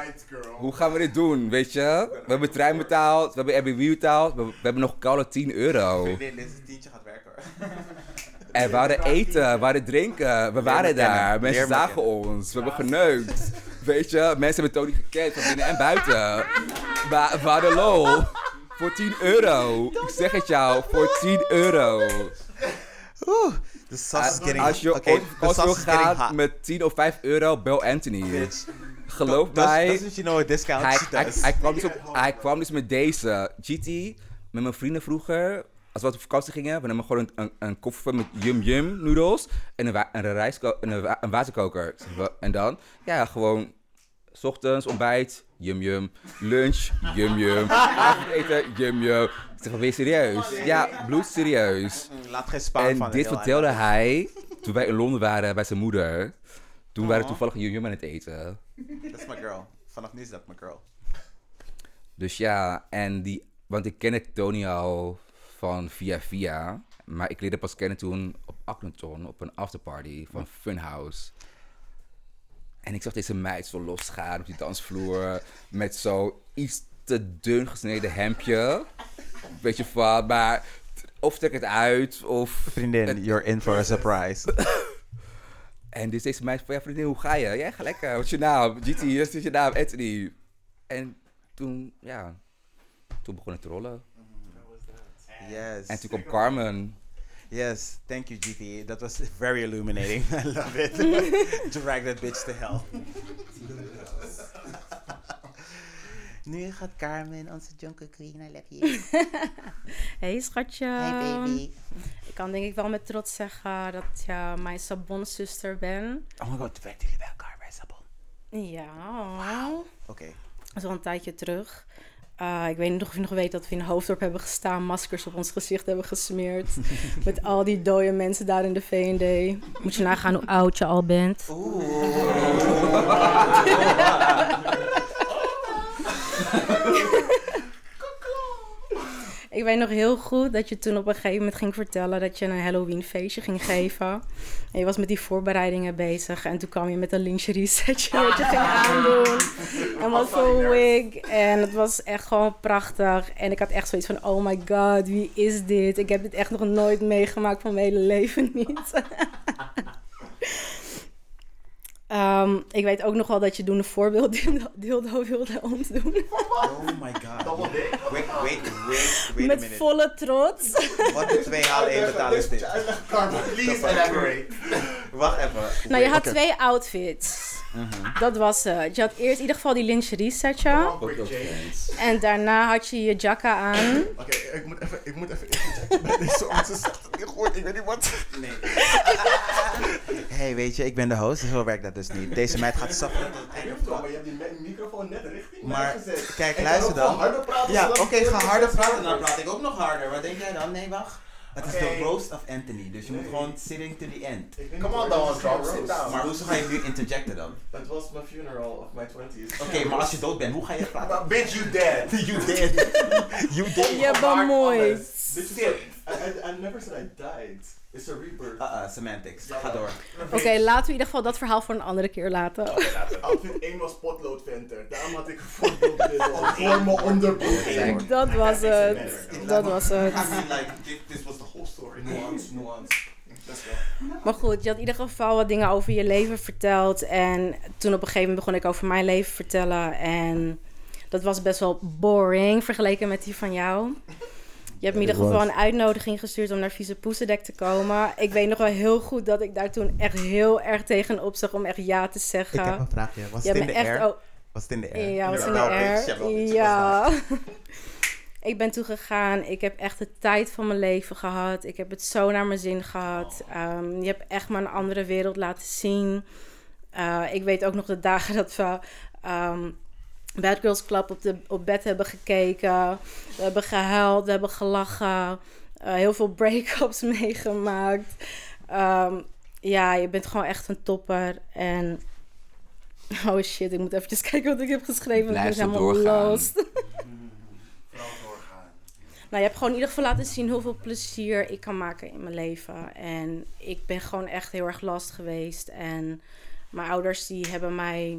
Hoe gaan we dit doen, weet je? We hebben trein betaald, we hebben Airbnb betaald, we, we hebben nog koude 10 euro. Vriendin, dit tientje gaat werken hoor. En we hadden eten, we hadden drinken, we waren daar. Mensen zagen ons, we hebben geneukt. Weet je, mensen hebben Tony gekend van binnen en buiten. Maar we hadden lol. Voor 10 euro. Ik zeg het jou, voor 10 euro. Oeh, the sauce is getting Als je okay, ooit hot. met 10 of 5 euro, bel Anthony. Bitch. geloof Does- mij. doesn't she know a discount? Hij, She hij, does. hij kwam dus op, hij kwam dus met deze. GT, met mijn vrienden vroeger. Als we op vakantie gingen, we namen gewoon een, een, een koffer met yum yum noedels. En een, een, en een, een waterkoker. En dan, ja, gewoon. 's ochtends ontbijt, yum yum. Lunch, yum yum. <laughs> Avondeten, yum yum. Ik zeg, je serieus? Ja, bloedserieus. Laat geen spaan En van dit vertelde hij toen wij in Londen waren bij zijn moeder. Toen waren we Oh. toevallig yum yum aan het eten. Dat is mijn girl. Vanaf nu is dat mijn girl. Dus ja, en die, want ik ken Tony al van via via. Maar ik leerde pas kennen toen op Akneton, op een afterparty van Funhouse. En ik zag deze meid zo losgaan op die dansvloer. Met zo iets te dun gesneden hemdje. Weet je van, maar of trek het uit of... Vriendin, you're in for a surprise. <laughs> En dus deze meid van, ja vriendin, hoe ga je? Ja, ga lekker. Wat is je naam? GT, hier is je naam, Anthony. En toen, ja, toen begon het te rollen. Yes. En toen kwam Carmen. Yes, thank you GT. That was very illuminating. <laughs> I love it. <laughs> Drag that bitch to hell. Nu gaat Carmen, onze Jungle Queen, I love you. Hey schatje. Hey, baby. Ik kan denk ik wel met trots zeggen dat je mijn sabonzuster bent. Oh my god, toen werkten jullie bij elkaar bij Sabon. Ja. Oké. Dat is al een tijdje terug. Uh, ik weet niet of je nog weet dat we in Hoofddorp hebben gestaan, maskers op ons gezicht hebben gesmeerd. <laughs> met al die dode mensen daar in de V&D. Moet je nagaan hoe oud je al bent. <laughs> <laughs> Ik weet nog heel goed dat je toen op een gegeven moment ging vertellen dat je een Halloween feestje ging geven. En je was met die voorbereidingen bezig. En toen kwam je met een lingerie setje wat je ging aandoen. En wat voor wig. En het was echt gewoon prachtig. En ik had echt zoiets van, oh my god, wie is dit? Ik heb dit echt nog nooit meegemaakt van mijn hele leven niet. <laughs> Ehm, ik weet ook nog wel dat je toen een voorbeeld <laughs> dildo wilde ontdoen. Oh my god. Wait, wait, wait, wait a Met volle trots. <laughs> Wat de twee halen één betalen is dit? Please elaborate. Wacht even. Nou, je had twee outfits. Mhm. Dat was het. Je had eerst in ieder geval die lingerie setje. En daarna had je je jacka aan. Oké, ik moet even, ik moet even bij deze <laughs> ik weet niet wat. Nee. <laughs> hey, weet je, ik ben de host, dus zo werkt dat dus niet. Deze meid gaat van Maar je hebt die microfoon net richting Maar kijk, luister dan. harder praten, Ja, oké, ik- ga harder praten. Dan praat ik ook nog harder. Wat denk jij dan? Nee, wacht. Het is de roast of Anthony, dus je moet gewoon sitting to the end. Come on, dan, drop, sit down. Maar hoezo ga je nu interjecten dan? <laughs> Het was mijn funeral of my 20s. Oké, maar als je dood bent, hoe ga je praten? Bitch, you dead. <laughs> you dead. <laughs> you dead. Je bemoeit. Bitch, I, I, I never said I died. It's a rebirth. Uh-uh, semantics. Ga door. Oké, laten we in ieder geval dat verhaal voor een andere keer laten. Outfit 1 was potloodventer. Daarom had ik een voorbeeldmiddel voor mijn onderbroek. Dat was het. Dat was het. I mean, like, this, was the whole story. Nuance, nuance. Maar goed, je had in ieder geval wat dingen over je leven verteld. En toen op een gegeven moment begon ik over mijn leven vertellen. En dat was best wel boring vergeleken met die van jou. Je hebt me in ieder geval een uitnodiging gestuurd om naar Vieze Poesendek te komen. Ik weet nog wel heel goed dat ik daar toen echt heel erg tegenop zag om echt ja te zeggen. Ik heb een vraagje. Was Je het in de echt air? Was het in de air? Ja, was in de Nou, air. Ja. <laughs> ik ben toegegaan. Ik heb echt de tijd van mijn leven gehad. Ik heb het zo naar mijn zin gehad. Ehm, je hebt echt maar een andere wereld laten zien. Eh, ik weet ook nog de dagen <laughs> dat we ehm, Bad Girls Club op, de, op bed hebben gekeken. We hebben gehuild, we hebben gelachen. eh, heel veel break-ups <laughs> meegemaakt. Ehm, ja, je bent gewoon echt een topper. En oh shit, ik moet eventjes <laughs> kijken wat ik heb geschreven. want ik Blijf ben zo helemaal doorgaan. lost. <laughs> Nou, je hebt gewoon in ieder geval laten zien hoeveel plezier ik kan maken in mijn leven. En ik ben gewoon echt heel erg last geweest. En mijn ouders die hebben mij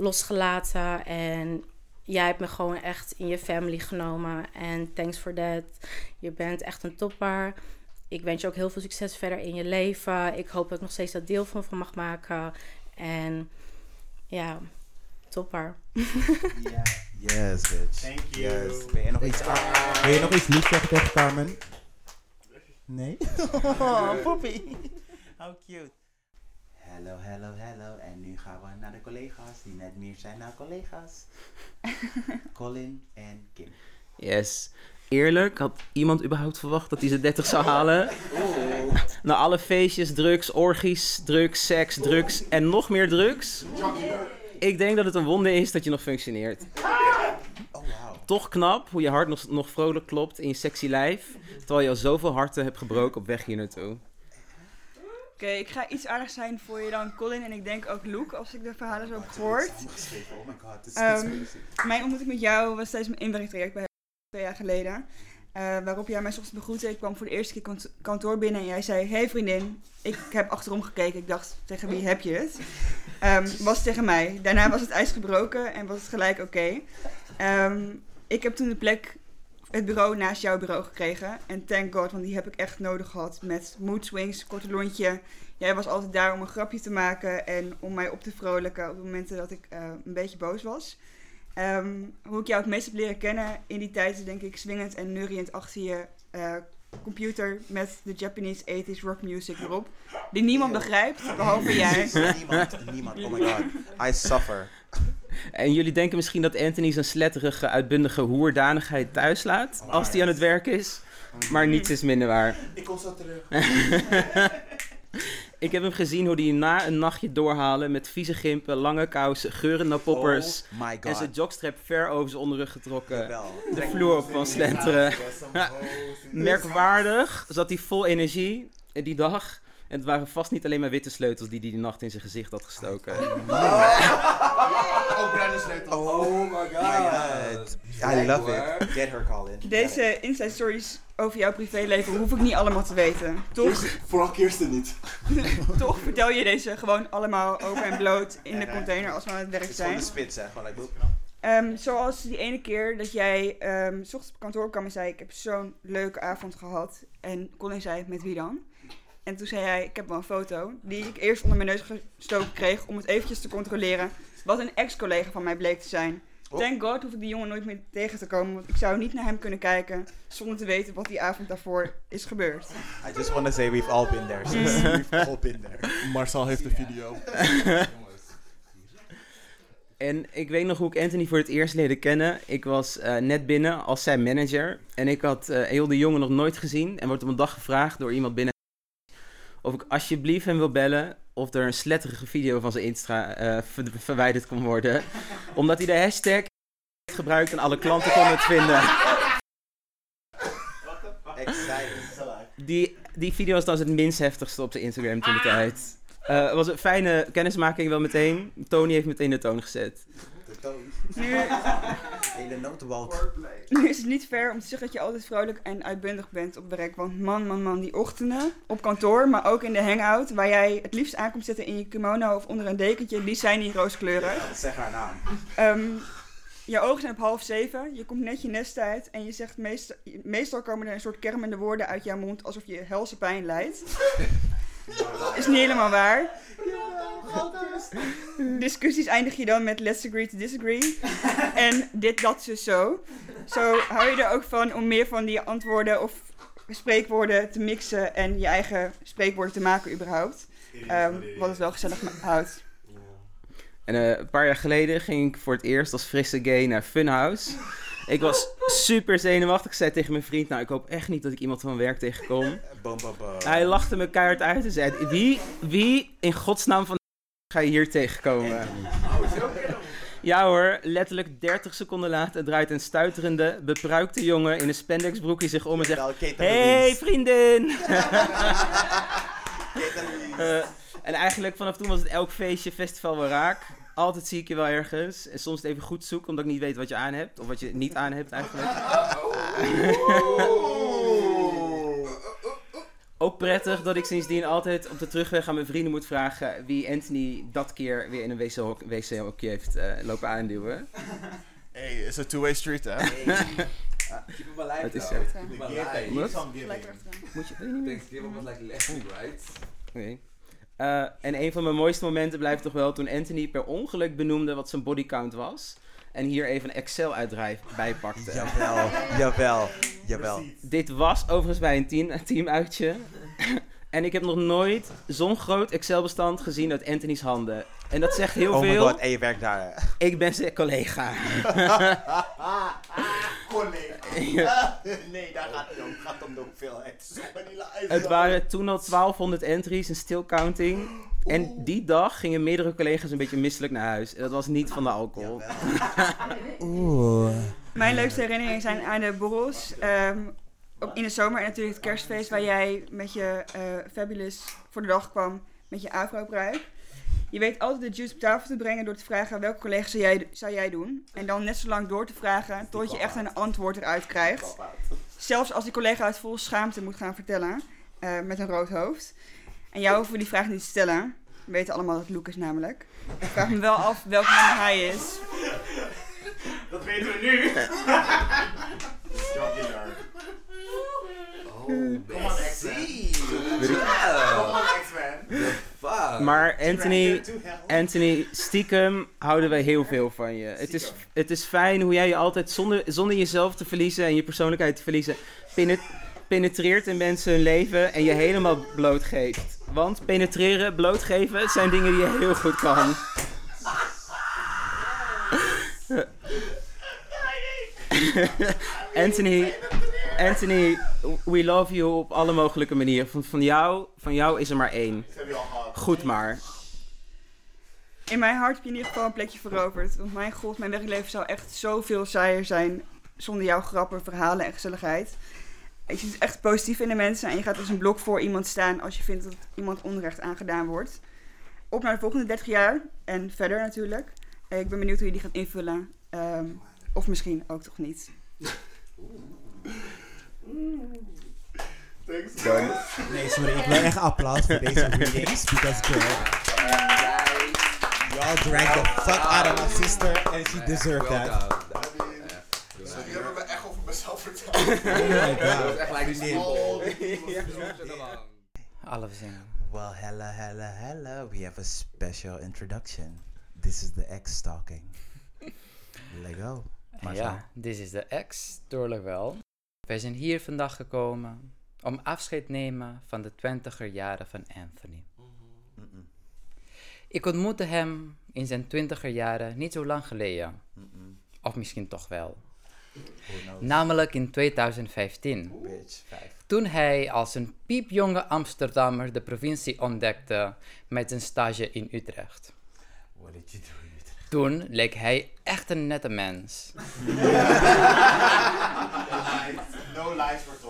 losgelaten. En jij hebt me gewoon echt in je family genomen. En thanks for that. Je bent echt een topper. Ik wens je ook heel veel succes verder in je leven. Ik hoop dat ik nog steeds dat deel van, van mag maken. En ja, topper. Yes, bitch. Thank you. Yes. Ben je nog iets, wil je nog iets liefs zeggen tegen Carmen? Nee? <laughs> oh, poepie. How cute. Hello, hello, hello. En nu gaan we naar de collega's die net meer zijn naar collega's. <laughs> Colin en Kim. Yes. Eerlijk, had iemand überhaupt verwacht dat hij zijn 30 zou halen? Na alle feestjes, drugs, orgies, drugs, seks, drugs en nog meer drugs. Ik denk dat het een wonder is dat je nog functioneert. Toch knap hoe je hart nog, nog vrolijk klopt in je sexy lijf. Terwijl je al zoveel harten hebt gebroken op weg hier naartoe. Oké, ik ga iets aardigs zijn voor je dan, Colin. En ik denk ook Luke, als ik de verhalen zo heb gehoord. Oh my god, is Ehm, mijn ontmoeting met jou was tijdens mijn inwerktraject bij twee jaar geleden. Eh, waarop jij mij 's ochtends begroette. Ik kwam voor de eerste keer kant- kantoor binnen en jij zei... Hey vriendin, ik heb achterom gekeken. Ik dacht, tegen wie heb je het? Ehm, was tegen mij. Daarna was het ijs gebroken en was het gelijk oké. Ehm, ik heb toen de plek, het bureau naast jouw bureau gekregen. En thank god, want die heb ik echt nodig gehad met mood swings, korte lontje. Jij was altijd daar om een grapje te maken en om mij op te vrolijken op de momenten dat ik eh, een beetje boos was. Ehm, hoe ik jou het meest heb leren kennen in die tijd is denk ik swingend en neuriënd achter je eh, computer met de Japanese 80s rock music erop. Die niemand begrijpt, behalve jij. <laughs> Niemand, niemand. Oh my god. I suffer. En jullie denken misschien dat Anthony zijn sletterige, uitbundige hoerdanigheid thuis laat als hij aan het werk is. Maar niets is minder waar. <laughs> Ik kom zo terug. <laughs> Ik heb hem gezien hoe hij na een nachtje doorhalen met vieze gimpen, lange kousen, geurende poppers Oh my God. en zijn jogstrap ver over zijn onderrug getrokken. De vloer op van slenteren. <laughs> Merkwaardig zat hij vol energie die dag. En het waren vast niet alleen maar witte sleutels die hij die nacht in zijn gezicht had gestoken. <laughs> Bruine sleutels. Oh my god. I love it. Get her, Colin. Deze inside stories over jouw privéleven hoef ik niet allemaal te weten. Toch? Vooral Kirsten niet. <laughs> Toch vertel je deze gewoon allemaal open en bloot in de container als we aan het werk Het is gewoon zijn. de spits, hè. Gewoon like. Ehm, zoals die ene keer dat jij ehm, s ochtends op kantoor kwam en zei: Ik heb zo'n leuke avond gehad. En Colin zei: Met wie dan? En toen zei hij: Ik heb wel een foto. Die ik eerst onder mijn neus gestoken kreeg om het eventjes te controleren. Wat een ex-collega van mij bleek te zijn. Thank God hoef ik die jongen nooit meer tegen te komen. Want ik zou niet naar hem kunnen kijken zonder te weten wat die avond daarvoor is gebeurd. I just want to say we've all been there. sis. <laughs> We've all been there. Marcel heeft de video. <laughs> En ik weet nog hoe ik Anthony voor het eerst leerde kennen. Ik was eh, net binnen als zijn manager. En ik had eh heel de jongen nog nooit gezien. En wordt op een dag gevraagd door iemand binnen. Of ik alsjeblieft hem wil bellen. Of er een sletterige video van zijn Insta eh, ver- verwijderd kon worden. <laughs> Omdat hij de hashtag gebruikt en alle klanten konden het vinden. Die, die video was dan het minst heftigste op zijn Instagram toen de tijd. Eh, het was een fijne kennismaking wel meteen. Tony heeft meteen de toon gezet. Nu, <laughs> Hele notenbalk. nu is het niet fair om te zeggen dat je altijd vrolijk en uitbundig bent op werk. Want man, man, man, die ochtenden op kantoor, maar ook in de hangout, waar jij het liefst aankomt zitten in je kimono of onder een dekentje, die zijn niet rooskleurig. Zeg haar naam. Ehm, je ogen zijn op half zeven, je komt net je nest uit en je zegt meest, meestal komen er een soort kermende woorden uit jouw mond alsof je helse pijn lijdt. <laughs> Is niet helemaal waar. Discussies eindig je dan met let's agree to disagree. en dit, dat, zo, zo. Zo hou je er ook van om meer van die antwoorden of spreekwoorden te mixen en je eigen spreekwoorden te maken überhaupt. Ehm, wat het wel gezellig houdt. En eh, een paar jaar geleden ging ik voor het eerst als frisse gay naar Funhouse. Ik was super zenuwachtig. Ik zei tegen mijn vriend, nou ik hoop echt niet dat ik iemand van mijn werk tegenkom. <laughs> Boom. Hij lachte me keihard uit en zei, wie, wie in godsnaam van <laughs> ga je hier tegenkomen? Ja hoor, letterlijk 30 seconden later draait een stuiterende, bepruikte jongen in een spandexbroekje zich om en zegt... Hey vriendin! <laughs> Eh, en eigenlijk vanaf toen was het elk feestje, festival wel raak. Altijd zie ik je wel ergens. En soms het even goed zoeken, omdat ik niet weet wat je aan hebt. Of wat je niet aan hebt eigenlijk. <laughs> Ook prettig dat ik sindsdien altijd op de terugweg aan mijn vrienden moet vragen wie Anthony dat keer weer in een wc-hok- wc-hokje heeft eh, lopen aanduwen. Hey, it's a two-way street, hè? <laughs> Keep him alive, Het is zo. Keep Give, alive. Moet je? Thanksgiving was like last right? Oké. Eh, en een van mijn mooiste momenten blijft toch wel toen Anthony per ongeluk benoemde wat zijn bodycount was. En hier even een Excel-uitdrijf bij pakte. Jawel, jawel, jawel. Dit was overigens bij een team, een teamuitje. En ik heb nog nooit zo'n groot Excel-bestand gezien uit Anthony's handen. En dat zegt heel Oh my veel. god, en je werkt daar. Ik ben zijn collega. <laughs> collega. Nee, daar gaat het om. Het gaat om de hoeveelheid. Het waren toen al 1200 entries en still counting. En die dag gingen meerdere collega's een beetje misselijk naar huis. En dat was niet van de alcohol. <laughs> Oeh. Mijn leukste herinneringen zijn aan de borrels. ehm, op- in de zomer en natuurlijk het kerstfeest waar jij met je eh, Fabulous voor de dag kwam met je afro-pruik. Je weet altijd de juice op tafel te brengen door te vragen welke collega zou jij, zou jij doen. En dan net zo lang door te vragen tot je echt een antwoord eruit krijgt. Zelfs als die collega het vol schaamte moet gaan vertellen, eh, met een rood hoofd. En jou hoeven we die vraag niet te stellen. We weten allemaal dat het Luke is namelijk. Ik vraag me wel af welk nummer hij is. Dat weten we nu. Come on, X-Men. Come on, X-Men. Fuck. Maar Anthony, Anthony, stiekem houden wij heel veel van je. Het is, het is fijn hoe jij je altijd, zonder, zonder jezelf te verliezen en je persoonlijkheid te verliezen, penet- penetreert in mensen hun leven en je helemaal blootgeeft. Want penetreren, blootgeven, zijn dingen die je heel goed kan. <laughs> Anthony, Anthony, we love you op alle mogelijke manieren. Van, van, jou, van jou is er maar één. Goed maar. In mijn hart heb je in ieder geval een plekje veroverd. Want mijn god, mijn werkleven zou echt zoveel saaier zijn zonder jouw grappen, verhalen en gezelligheid. Je zit echt positief in de mensen en je gaat als een blok voor iemand staan als je vindt dat iemand onrecht aangedaan wordt. Op naar de volgende 30 jaar en verder natuurlijk. Ik ben benieuwd hoe je die gaat invullen. Ehm, of misschien ook toch niet. <laughs> Thanks. Nee, sorry, ik wil echt applaus voor deze readings. Because girl, y'all drank the fuck out of my sister and she deserved that. Sorry, je hebt me echt over mezelf verteld. Oh my god. <laughs> Dat was echt like. <laughs> Alle zingen. Well, hello, hello, hello. We have a special introduction. This is the X-stalking. Let go. Marcel. Ja, dit is de ex, doorlijk wel. Wij zijn hier vandaag gekomen om afscheid te nemen van de twintiger jaren van Anthony. Ik ontmoette hem in zijn twintiger jaren niet zo lang geleden. Of misschien toch wel. Namelijk in 2015. Bitch, vijf. Toen hij als een piepjonge Amsterdammer de provincie ontdekte met zijn stage in Utrecht. What did you do? Toen leek hij echt een nette mens. <laughs> No lies were told.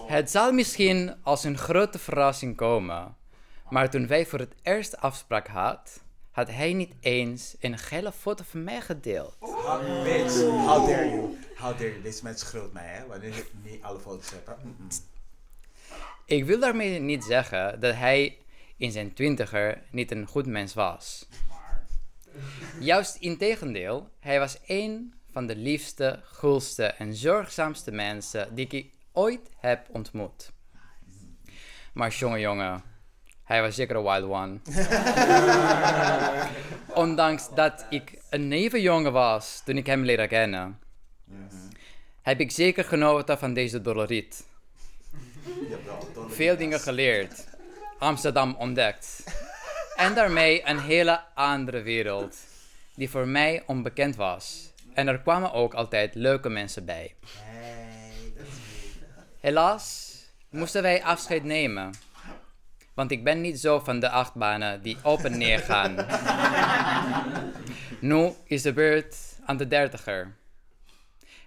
Het zal misschien als een grote verrassing komen, maar toen wij voor het eerst afspraak hadden, had hij niet eens een gele foto van mij gedeeld. How, bitch, how dare you? How dare you? Deze mensen schreeuwt mij, hè? Wanneer ik niet alle foto's heb. Ik wil daarmee niet zeggen dat hij in zijn twintiger niet een goed mens was. Juist integendeel, hij was een van de liefste, gulste en zorgzaamste mensen die ik ooit heb ontmoet. Maar jongen, jongen, hij was zeker een wild one. <laughs> Ondanks dat ik een nevenjongen was toen ik hem leerde kennen, heb ik zeker genoten van deze doloriet. Veel dingen geleerd, Amsterdam ontdekt en daarmee een hele andere wereld die voor mij onbekend was. En er kwamen ook altijd leuke mensen bij. Helaas moesten wij afscheid nemen. Want ik ben niet zo van de achtbanen die op en neer gaan. <laughs> nu is de beurt aan de dertiger.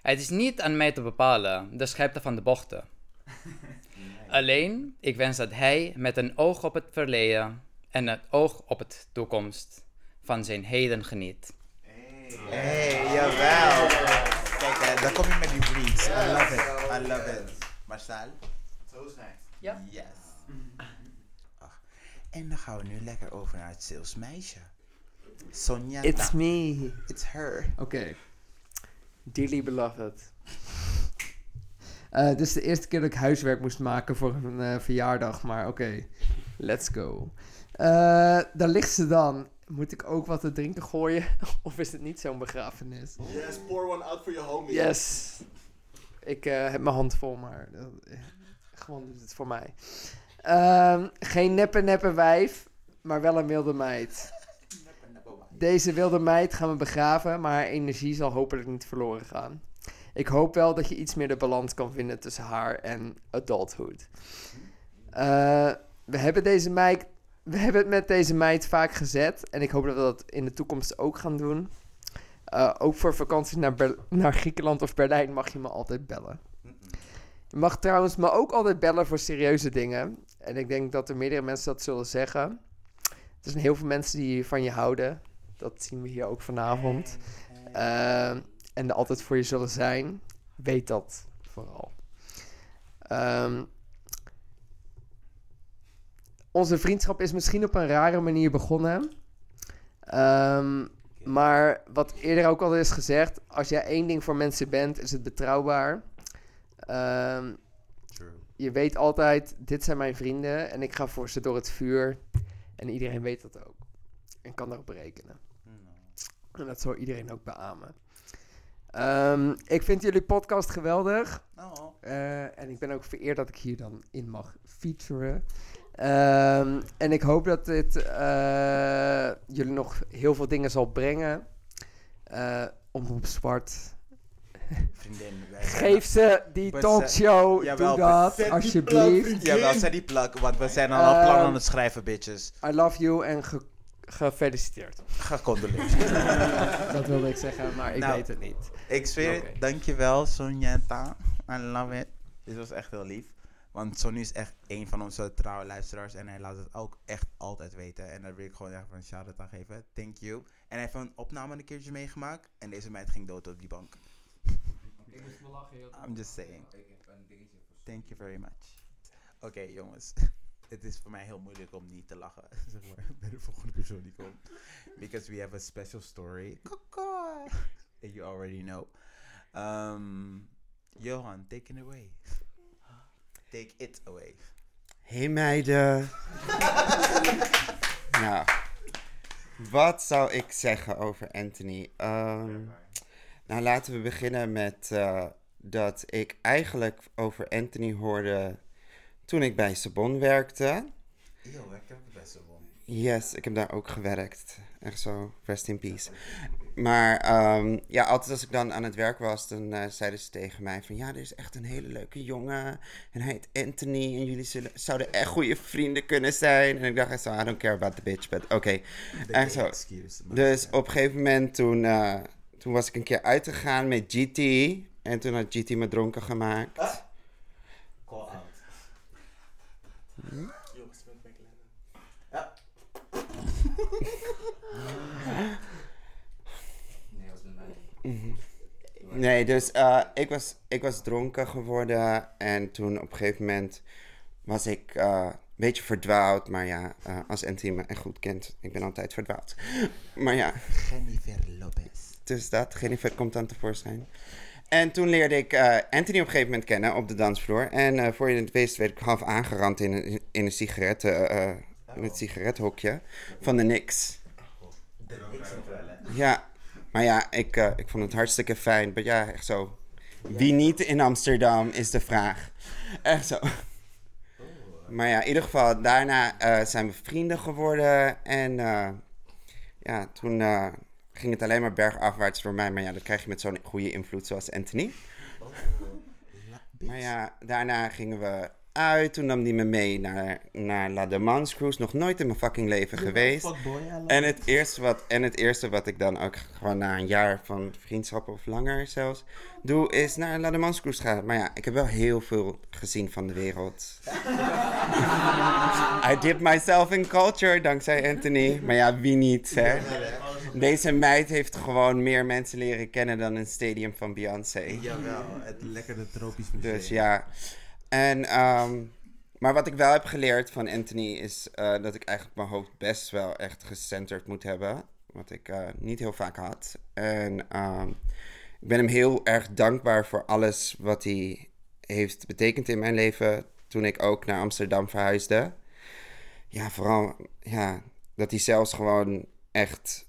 Het is niet aan mij te bepalen de schepte van de bochten. <laughs> Alleen, ik wens dat hij met een oog op het verleden en het oog op het toekomst van zijn heden geniet. Hey, jawel. Kijk, hè, dan kom je met die breeds. I love it. I love it. Marcel? Zo is het. Ja. Yes. Ach, En dan gaan we nu lekker over naar het salesmeisje. Sonja. It's me. It's her. Oké. Dearly beloved. Eh, dit is de eerste keer dat ik huiswerk moest maken voor een eh, verjaardag, maar oké. Let's go. Eh, daar ligt ze dan. Moet ik ook wat te drinken gooien? <laughs> of is het niet zo'n begrafenis? Yes, pour one out for your homie. Yes. Ik eh, heb mijn hand vol, maar eh, gewoon doet het voor mij. Ehm, geen neppe neppe wijf, maar wel een wilde meid. Deze wilde meid gaan we begraven, maar haar energie zal hopelijk niet verloren gaan. Ik hoop wel dat je iets meer de balans kan vinden tussen haar en adulthood. Eh, we hebben deze meid, we hebben het met deze meid vaak gezet en ik hoop dat we dat in de toekomst ook gaan doen. Eh, ook voor vakanties naar, naar Griekenland of Berlijn mag je me altijd bellen. Je mag trouwens me ook altijd bellen voor serieuze dingen. En ik denk dat er meerdere mensen dat zullen zeggen. Er zijn heel veel mensen die van je houden. Dat zien we hier ook vanavond. Eh, en er altijd voor je zullen zijn. Weet dat vooral. Ehm, onze vriendschap is misschien op een rare manier begonnen. Ehm, maar wat eerder ook al is gezegd, als jij één ding voor mensen bent, is het betrouwbaar. Ehm, je weet altijd, dit zijn mijn vrienden en ik ga voor ze door het vuur. En iedereen weet dat ook. En kan daarop rekenen. En dat zal iedereen ook beamen. Ehm, ik vind jullie podcast geweldig. Eh, en ik ben ook vereerd dat ik hier dan in mag featuren. Ehm, en ik hoop dat dit eh, jullie nog heel veel dingen zal brengen. Eh Omroep Zwart. <laughs> Vriendin. Geef ze die talkshow. Doe dat, alsjeblieft. Jawel, zet die plak, want we zijn al al Ehm, plannen aan het schrijven, bitches. I love you en ge- gefeliciteerd. Gecondoleerd. <laughs> dat wilde ik zeggen, maar ik Nou, weet het niet. Ik zweer. Dankjewel, Sonjeta. I love it. Dit was echt heel lief. Want Sonny is echt een van onze trouwe luisteraars. En hij laat het ook echt altijd weten. En daar wil ik gewoon echt een shout-out aan geven. Thank you. En hij heeft een opname een keertje meegemaakt. En deze meid ging dood op die bank. I'm just saying. Thank you very much. Oké, jongens. <laughs> Het is voor mij heel moeilijk om niet te lachen. <laughs> Zeg maar, bij de volgende persoon die komt. Because we have a special story. <laughs> You already know. Um, Johan, take it away. Take it away. Hey meiden. <laughs> nou, wat zou ik zeggen over Anthony? Ehm, nou, laten we beginnen met eh, dat ik eigenlijk over Anthony hoorde toen ik bij Sabon werkte. Yo, ik heb best wel. Yes, ik heb daar ook gewerkt. Echt zo, rest in peace. Maar ehm, ja, altijd als ik dan aan het werk was, dan eh, zeiden ze tegen mij van... Ja, er is echt een hele leuke jongen en hij heet Anthony en jullie zullen, zouden echt goede vrienden kunnen zijn. En ik dacht echt zo, I don't care about the bitch, but oké. Zo. excuse, Dus op een gegeven moment toen, eh, toen was ik een keer uitgegaan met GT en toen had GT me dronken gemaakt. Call out. Jongens, met McLennan. Ja. <laughs> Nee, was met mij. Mhm. Nee, dus eh, ik, was, ik was dronken geworden en toen op een gegeven moment was ik eh, een beetje verdwaald. Maar ja, eh, als Anthony me echt goed kent, ik ben altijd verdwaald. Maar ja. Jennifer Lopez. Dus dat, Jennifer komt dan tevoorschijn. En toen leerde ik Anthony op een gegeven moment kennen op de dansvloer. En voor je het wist werd ik half aangerand in een, in een sigaretten, eh, in het sigarethokje van de Nix. De wel, hè? Ja, maar ja, ik, eh, ik vond het hartstikke fijn. Maar ja, echt zo. Wie niet in Amsterdam is de vraag. Echt zo. Maar ja, in ieder geval, daarna eh, zijn we vrienden geworden. En eh, ja, toen ging het alleen maar bergafwaarts voor mij. Maar ja, dat krijg je met zo'n goede invloed zoals Anthony. Maar ja, daarna gingen we uit. Toen nam hij me mee naar, naar La Demans Cruise. Nog nooit in mijn fucking leven geweest. En het, eerste wat, en het eerste wat ik dan ook gewoon na een jaar van vriendschap of langer zelfs doe, is naar La Demans Cruise gaan. Maar ja, ik heb wel heel veel gezien van de wereld. <laughs> I dip myself in culture, dankzij Anthony. Maar ja, wie niet, hè? Deze meid heeft gewoon meer mensen leren kennen dan een stadium van Beyoncé. Jawel, het lekkere tropisch museum. Dus ja. En, ehm, maar wat ik wel heb geleerd van Anthony is eh, dat ik eigenlijk mijn hoofd best wel echt gecenterd moet hebben. Wat ik eh, niet heel vaak had. En ehm, ik ben hem heel erg dankbaar voor alles wat hij heeft betekend in mijn leven. Toen ik ook naar Amsterdam verhuisde. Ja, vooral ja, dat hij zelfs gewoon echt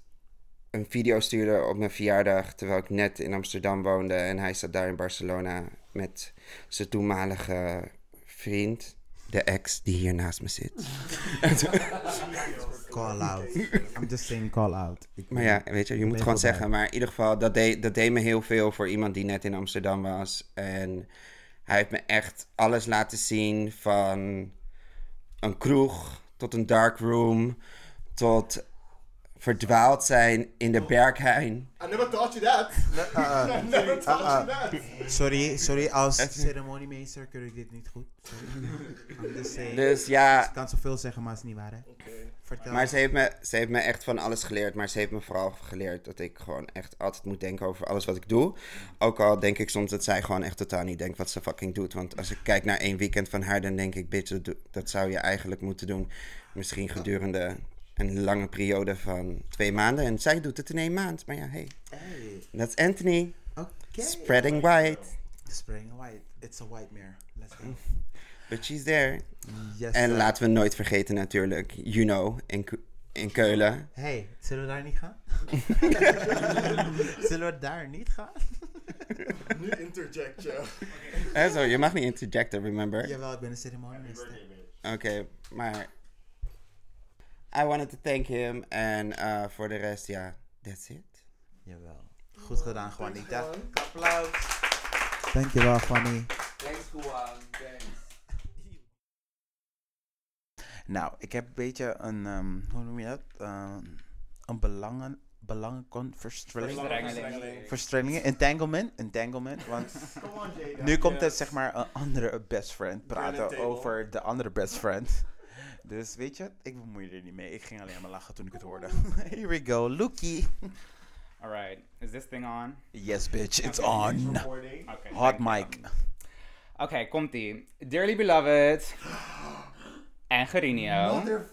een video stuurde op mijn verjaardag. Terwijl ik net in Amsterdam woonde. En hij zat daar in Barcelona met zijn toenmalige vriend. de ex die hier naast me zit. <laughs> Call out. I'm just saying call out. Ik Maar ja, weet je, je moet gewoon zeggen. Maar in ieder geval, dat deed, dat deed me heel veel voor iemand die net in Amsterdam was. En hij heeft me echt alles laten zien. Van een kroeg tot een dark room. Tot verdwaald zijn in de Berghain. I never taught you that. Uh, <laughs> I never taught uh, you that. sorry, sorry, als ceremoniemeester kun ik dit niet goed. Sorry. <laughs> Just saying. Dus ja. Ik kan zoveel zeggen, maar het is niet waar, hè? Vertel. Maar ze heeft, me, ze heeft me echt van alles geleerd. Maar ze heeft me vooral geleerd dat ik gewoon echt altijd moet denken over alles wat ik doe. Ook al denk ik soms dat zij gewoon echt totaal niet denkt wat ze fucking doet. Want als ik kijk naar één weekend van haar, dan denk ik, bitch, dat zou je eigenlijk moeten doen. Misschien gedurende een lange periode van twee maanden. En zij doet het in één maand. Maar ja, hey. Dat is Anthony. Oké. Spreading white. Spreading white. It's a white mare. Let's go. But she's there. Yes, en sir. laten we nooit vergeten natuurlijk, you know, in, in Keulen. Hey, zullen we daar niet gaan? <laughs> zullen we daar niet gaan? Nu interject je. Eh, zo, je mag niet interjecten, remember? Jawel, ik ben een ceremoniemeester. Oké, maar... I wanted to thank him. En voor de rest, ja, that's it. Jawel. Goed gedaan, Juanita. Applaus. Dankjewel, Fanny. Thanks, Juan. Thanks. Nou, ik heb een beetje een, ehm, hoe noem je dat? Ehm, een belangen, belangenverstrengeling. Verstrengeling. Entanglement. Entanglement. Want <laughs> on, nu komt het zeg maar een andere best friend praten over de andere best friend. Dus weet je, ik bemoei er niet mee. Ik ging alleen maar lachen toen ik het hoorde. <laughs> Here we go, Loekie. Alright, is this thing on? Yes, bitch, it's Okay, on. Okay, Hot mic. Oké, komt-ie. Dearly beloved. <gasps> En Gerinio. Mother-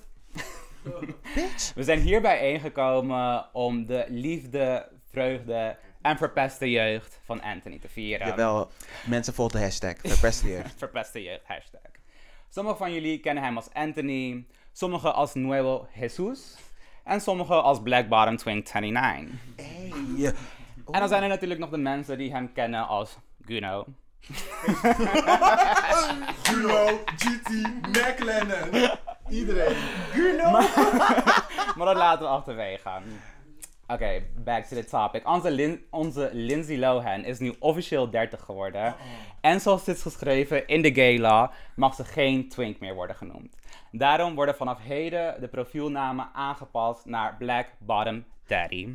<laughs> Bitch. We zijn hier bijeengekomen om de liefde, vreugde en verpeste jeugd van Anthony te vieren. Jawel, mensen volgen de hashtag. Verpeste jeugd. <laughs> verpeste jeugd, hashtag. Sommigen van jullie kennen hem als Anthony, sommigen als Nuevo Jesus en sommigen als Black Bottom Twink 29. Hey. En dan zijn er natuurlijk nog de mensen die hem kennen als Guno. <laughs> Guno, GT, Mac Lennon. Iedereen. maar, <laughs> maar dat laten we achterwege gaan. Oké, back to the topic. Onze, Lin- onze Lindsay Lohan is nu officieel 30 geworden. En zoals dit is geschreven in de gay law, mag ze geen twink meer worden genoemd. Daarom worden vanaf heden de profielnamen aangepast naar Black Bottom Daddy.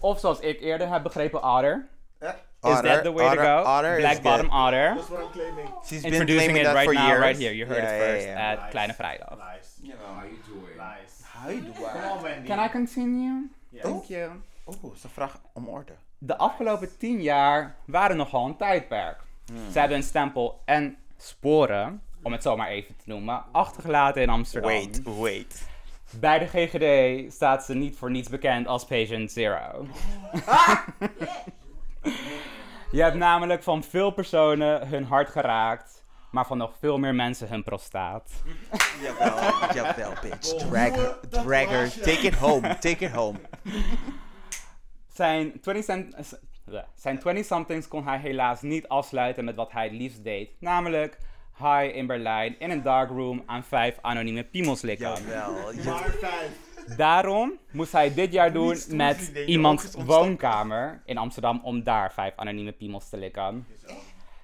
Of zoals ik eerder heb begrepen, Otter. Is Otter, that the way Otter, to go? Otter Black good. Bottom Otter. That's what I'm claiming. She's been Introducing claiming it that right for now, years. right here. You heard Yeah, it first yeah. at Kleine Vrijdag. Lies. How you doing? Lies. How you doing? Come on, Wendy. Can I continue? Yes. Thank you. Oeh, ze vraagt om orde. De afgelopen tien jaar waren nogal een tijdperk. Ze hebben een stempel en sporen, om het zo maar even te noemen, achtergelaten in Amsterdam. Wait, wait. Bij de GGD staat ze niet voor niets bekend als Patient Zero. <laughs> Je hebt namelijk van veel personen hun hart geraakt, maar van nog veel meer mensen hun prostaat. <laughs> Jawel, jawel, bitch. Drag her, drag her. Take it home, take it home. <laughs> Zijn 20 cent- eh, bleh. zijn 20-somethings kon hij helaas niet afsluiten met wat hij het liefst deed. Namelijk high in Berlijn in een darkroom aan vijf anonieme piemels likken. Jawel. Maar vijf. Daarom moest hij dit jaar doen met iemands woonkamer in Amsterdam om daar vijf anonieme piemels te likken.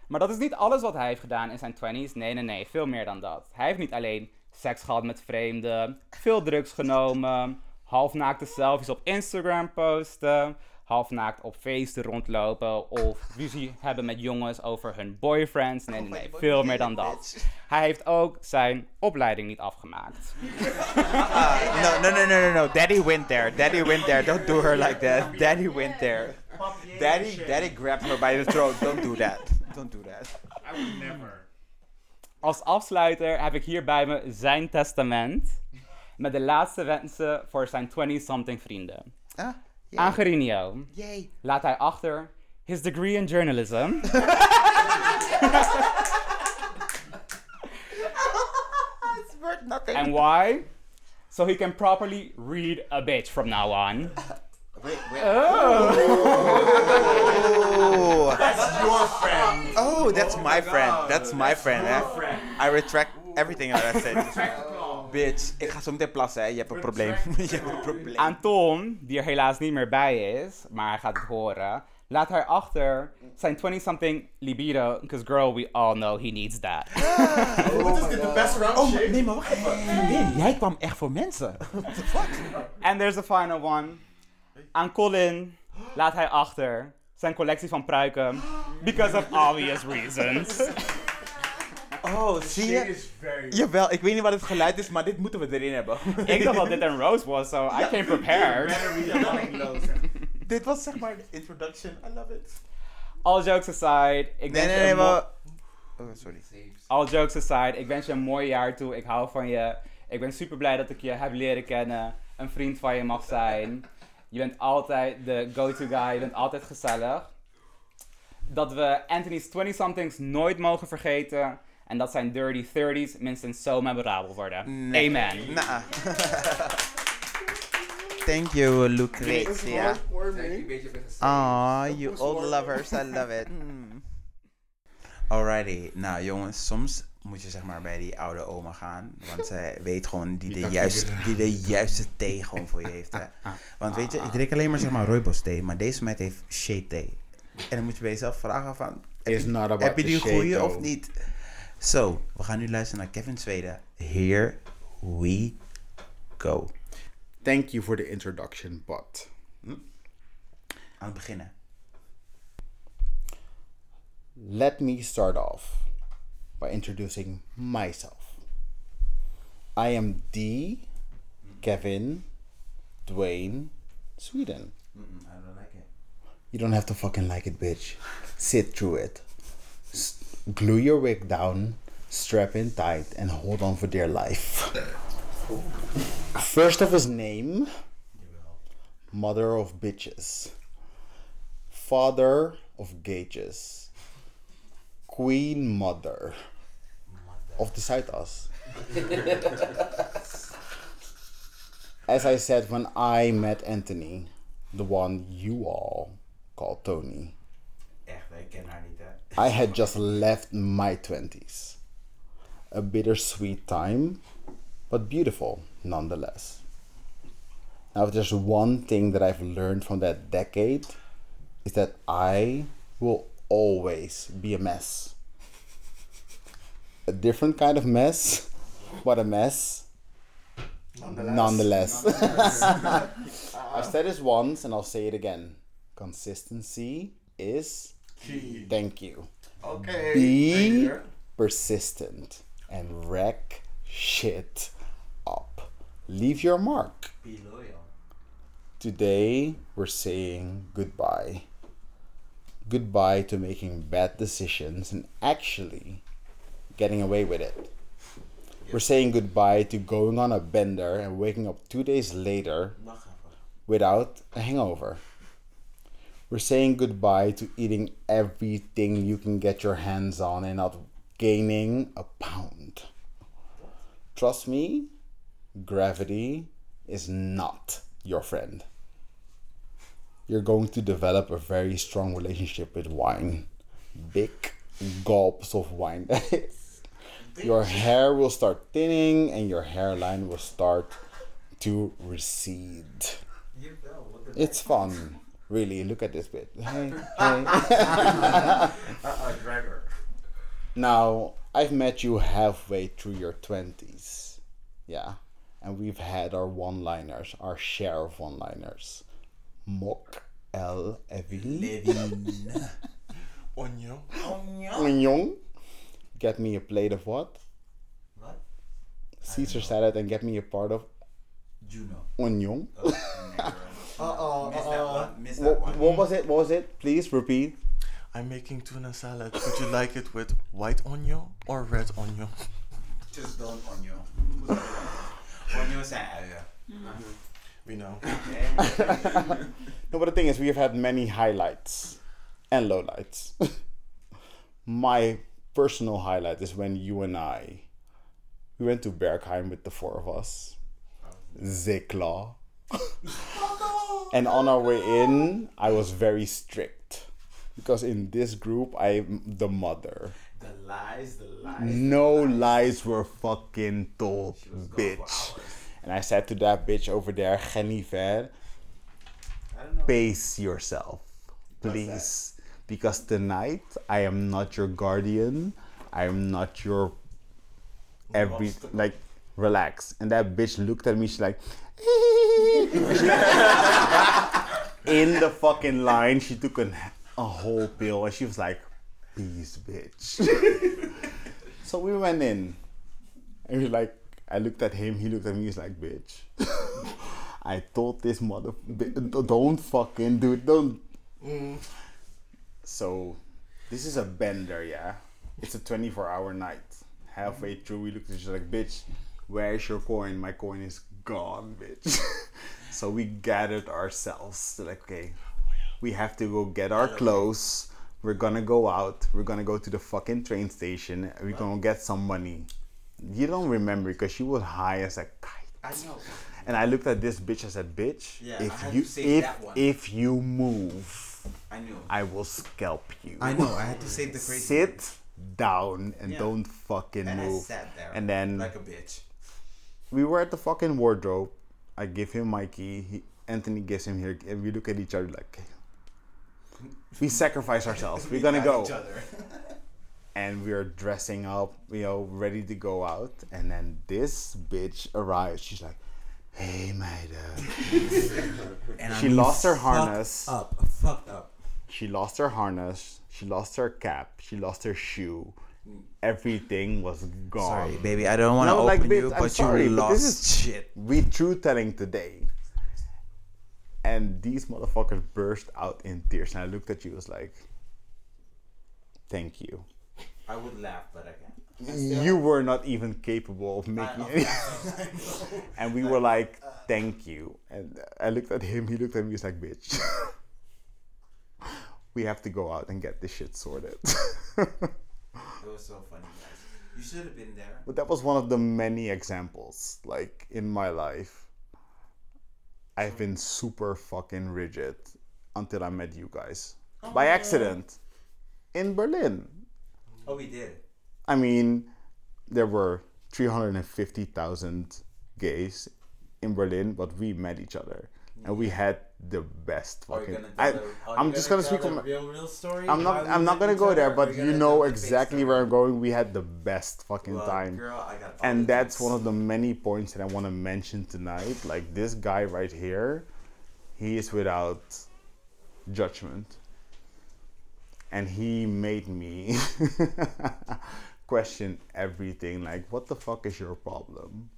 Maar dat is niet alles wat hij heeft gedaan in zijn 20s. Nee, nee, nee, veel meer dan dat. Hij heeft niet alleen seks gehad met vreemden, veel drugs genomen, halfnaakte selfies op Instagram posten, halfnaakt op feesten rondlopen of ruzie hebben met jongens over hun boyfriends. Nee, nee, nee, veel meer dan dat. Hij heeft ook zijn opleiding niet afgemaakt. <laughs> No, no, no, no, no, no. Daddy went there. Daddy went there. Don't do her like that. Daddy went there. Daddy, daddy grabbed her by the throat. Don't do that. Don't do that. I would never. Als afsluiter heb ik hier bij me zijn testament. Met de laatste wensen voor zijn 20-something vrienden. Ah, Aan Gerinio Yay. laat hij achter his degree in journalism. <laughs> It's worth nothing. and why? So he can properly read a bitch from now on. <laughs> Wait, wait. Oh. <laughs> That's your friend. Oh, that's my friend. That's my friend. eh? I retract everything that I said. <laughs> Bitch, ik ga zo meteen plassen, hè. Je hebt een probleem. <laughs> Je hebt een probleem. Anton, die er helaas niet meer bij is, maar hij gaat het horen, laat haar achter zijn 20-something libido, because girl, we all know he needs that. Wat is dit, de best round Oh, nee, maar wacht even. Nee, jij kwam echt voor mensen. What the fuck? And there's the final one. Aan Colin laat hij achter zijn collectie van pruiken, because of obvious reasons. Oh, zie je? Jawel, ik weet niet wat het geluid is, maar dit moeten we erin hebben. <laughs> Ik dacht dat dit een roast was, so I came prepared. dit was zeg maar de introduction. I love it. All jokes aside, ik Nee, wens nee, je nee, een mo- maar... Oh, sorry. All jokes aside, ik wens je een mooi jaar toe. Ik hou van je. Ik ben super blij dat ik je heb leren kennen. Een vriend van je mag zijn. Je bent altijd de go-to guy. Je bent altijd gezellig. Dat we Anthony's 20-somethings nooit mogen vergeten. En dat zijn dirty 30s minstens zo memorabel worden. Nee. Amen. Nah. <laughs> Thank you, Lucrezia. Ah, you old lovers, I love it. <laughs> Alrighty, nou jongens, soms moet je zeg maar bij die oude oma gaan, want zij <laughs> weet gewoon die de, juiste, die de juiste thee gewoon voor je heeft. Hè. <laughs> Want weet je, ik drink alleen maar zeg maar rooibos thee, maar deze meid heeft shea thee. En dan moet je bij jezelf vragen van, heb, je die goeie of niet? Zo, we gaan nu luisteren naar Kevin Zweden. Here we go. Thank you for the introduction, but. Aan het beginnen. Let me start off by introducing myself. I am D. Kevin Dwayne Sweden. I don't like it. You don't have to fucking like it, bitch. Sit through it. S- glue your wig down, strap in tight, and hold on for dear life. First of his name, mother of bitches, father of gauges, queen mother of the Zuidas. <laughs> As I said when I met Anthony, the one you all call Tony, Echt, wij kennen haar niet hè. I had just left my 20s. A bittersweet time, but beautiful nonetheless. Now, if there's one thing that I've learned from that decade, is that I will always be a mess. A different kind of mess, but a mess Nonetheless. nonetheless. Nonetheless. <laughs> I've said this once and I'll say it again. Consistency is Key. Thank you. Okay, Be persistent and wreck shit up. Leave your mark. Be loyal. Today we're saying goodbye. Goodbye to making bad decisions and actually getting away with it. We're saying goodbye to going on a bender and waking up two days later without a hangover. We're saying goodbye to eating everything you can get your hands on and not gaining a pound. Trust me, gravity is not your friend. You're going to develop a very strong relationship with wine. Big gulps of wine, that is. <laughs> Your hair will start thinning and your hairline will start to recede. It's fun. Really, look at this bit. <laughs> Hey, hey. Uh-uh. Now, I've met you halfway through your 20s. Yeah. And we've had our one liners, our share of one liners. Mok El Evin. Levin. <laughs> Onyo. Onion. Get me a plate of what? What? Caesar salad and get me a part of Juno. onion. Oh, <laughs> uh-oh, Missed that one. Missed what, that one. what was it? What was it? Please repeat. I'm making tuna salad. Would you like it with white onion or red onion? Just don't onyo. <laughs> Onyo zijn uien. Mm-hmm. We know. <laughs> no, but the thing is, we have had many highlights and lowlights. <laughs> My personal highlight is when you and I, we went to Bergheim with the four of us, Zikla. and on our way in, I was very strict because in this group, I'm the mother. The lies, the lies. No lies were fucking told, bitch. And I said to that bitch over there, Jennifer, pace yourself, please. Because tonight I am not your guardian. I am not your every like relax. And that bitch looked at me, she's like <laughs> in the fucking line, she took an, a whole pill and she was like, peace, bitch. <laughs> so we went in. And we're like, I looked at him, he looked at me, he's like, bitch. <laughs> I told this mother, don't fucking do it, don't. Mm. So, this is a bender, yeah? It's a 24 hour night. Halfway through, we looked at each other like, bitch, where's your coin? My coin is gone, bitch. <laughs> so we gathered ourselves. to like, okay, we have to go get our clothes. We're gonna go out. We're gonna go to the fucking train station. We're gonna get some money. You don't remember because she was high as a kite. I know. And I looked at this bitch. I said, "Bitch, Yeah, I if had you to save if that one. if you move, I knew. I will scalp you." I know, I had to save the crazy Sit down and Yeah. don't fucking And I move. sat there and then like a bitch. we were at the fucking wardrobe. I give him my key. He, Anthony gives him here, and we look at each other like, we sacrifice ourselves. <laughs> We're gonna go. <laughs> and we're dressing up, you know, ready to go out. And then this bitch arrives. She's like, "Hey, madam." <laughs> And I she mean lost her harness. up, fucked up. She lost her harness. She lost her cap. She lost her shoe. Everything was gone. Sorry, baby, I don't wanna open you, bitch, but you lost. this is shit. We truth telling today. And these motherfuckers burst out in tears. And I looked at you, was like, thank you. I would laugh, but I can't. You were not even capable of making it. <laughs> and we were like, thank you. And I looked at him, he looked at me, he's like, bitch. <laughs> we have to go out and get this shit sorted. <laughs> It was so funny, guys. You should have been there. But that was one of the many examples, like in my life. I've been super fucking rigid until I met you guys by accident in Berlin. Oh, we did. I mean, there were 350,000 gays in Berlin, but we met each other. And we had the best fucking. gonna I, I'm just gonna gonna speak from. real, real story? I'm not. I'm not gonna go there, but you know tell the fake exactly where I'm going. We had the best fucking Well, time, girl, I got and that's one of the many points that I want to mention tonight. Like this guy right here, he is without judgment, and he made me <laughs> question everything. Like, what the fuck is your problem?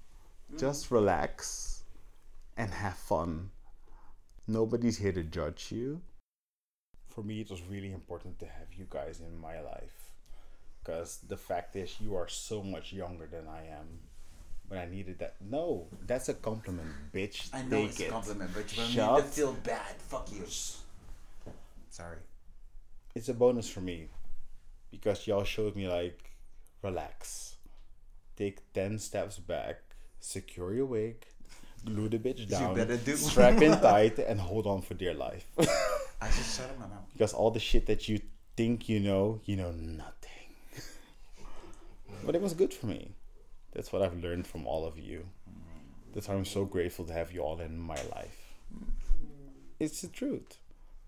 Just relax and have fun. Nobody's here to judge you. For me, it was really important to have you guys in my life. Because the fact is, you are so much younger than I am. When I needed that. No, that's a compliment, bitch. I know Take it's a it. compliment, but you Shut want me to feel bad. Fuck you. Sorry. It's a bonus for me because y'all showed me like relax. Take 10 steps back secure your wig glue the bitch down better do. strap in <laughs> tight and hold on for dear life. I just shut my mouth. because all the shit that you think you know you know nothing. But it was good for me. That's what i've learned from all of you. That's why i'm so grateful to have you all in my life. It's the truth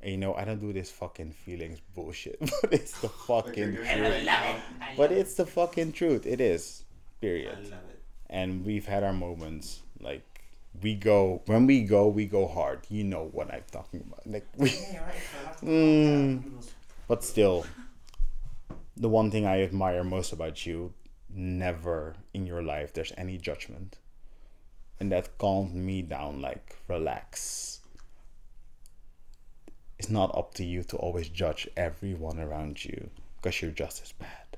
and you know, I don't do this fucking feelings bullshit, <laughs> but it's the <laughs> fucking truth. it. I love it. I But it's the fucking truth. It is. Period. I love it. And we've had our moments. Like we go when we go, we go hard. You know what I'm talking about. Like we. <laughs> Mm, but still, the one thing I admire most about you, never in your life there's any judgment, and that calmed me down. Like relax it's not up to you to always judge everyone around you because you're just as bad.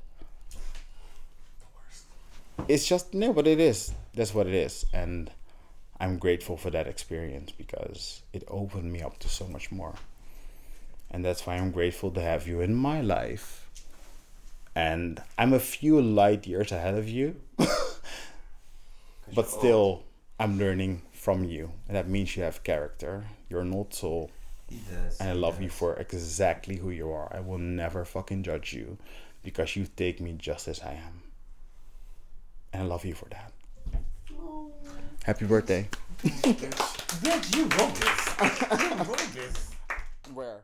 It's just no, but it is. That's what it is, and I'm grateful for that experience because it opened me up to so much more. And that's why I'm grateful to have you in my life. And I'm a few light years ahead of you, <laughs> but still, I'm learning from you, and that means you have character. You're not so He does. and I he love you for exactly who you are. I will never fucking judge you because you take me just as I am. And I love you for that. Happy birthday. Bitch, you wrote this. You wrote this. Where?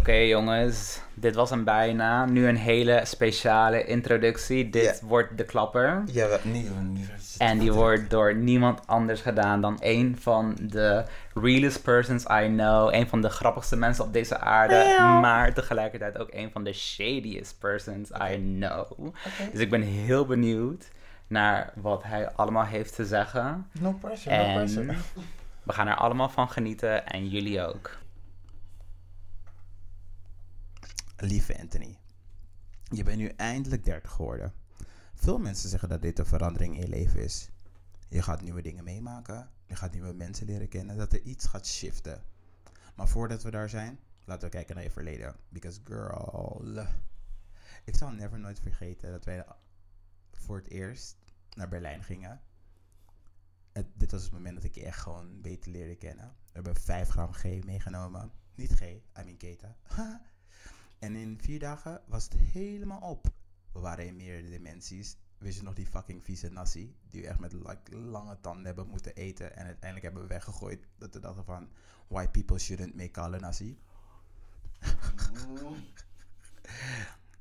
Oké jongens, dit was hem bijna. Nu een hele speciale introductie. Dit wordt de klapper. Ja, niet. En die wordt door niemand anders gedaan dan een van de realest persons I know. Een van de grappigste mensen op deze aarde. Maar tegelijkertijd ook een van de shadiest persons I know. Dus ik ben heel benieuwd naar wat hij allemaal heeft te zeggen. No pressure, no pressure. we gaan er allemaal van genieten en jullie ook. Lieve Anthony, je bent nu eindelijk 30 geworden. Veel mensen zeggen dat dit een verandering in je leven is. Je gaat nieuwe dingen meemaken, je gaat nieuwe mensen leren kennen, dat er iets gaat shiften. Maar voordat we daar zijn, laten we kijken naar je verleden. Because girl, ik zal never nooit vergeten dat wij voor het eerst naar Berlijn gingen. Het, dit was het moment dat ik je echt gewoon beter leerde kennen. We hebben 5 gram G meegenomen. Niet G, I mean keta. <laughs> En in vier dagen was het helemaal op. We waren in meerdere dimensies. Wist je nog die fucking vieze nasi? Die we echt met lange tanden hebben moeten eten. En uiteindelijk hebben we weggegooid. Dat we dachten van... White people shouldn't make kale nasi. <laughs>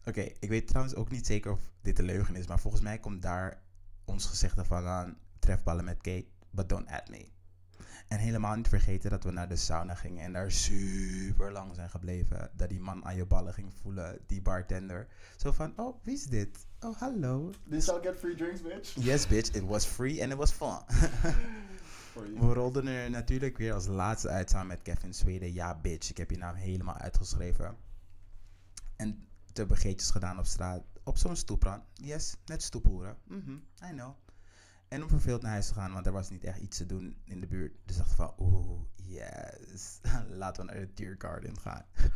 Oké, ik weet trouwens ook niet zeker of dit een leugen is. Maar volgens mij komt daar ons gezegde van aan... Trefballen met Kate, but don't add me. En helemaal niet vergeten dat we naar de sauna gingen en daar super lang zijn gebleven. Dat die man aan je ballen ging voelen, die bartender. Zo van, oh, wie is dit? Oh, hallo. This I'll get free drinks, bitch. Yes, bitch, it was free and it was fun. <laughs> we rolden er natuurlijk weer als laatste uit samen met Kevin Zweden. Ja, bitch, ik heb je naam helemaal uitgeschreven. En te begeetjes gedaan op straat. Op zo'n stoeprand. Yes, net stoephoeren. Mhm, I know. En om verveeld naar huis te gaan, want er was niet echt iets te doen in de buurt. Dus dachten van, oeh, yes, <laughs> laten we naar de Tiergarden gaan. <laughs>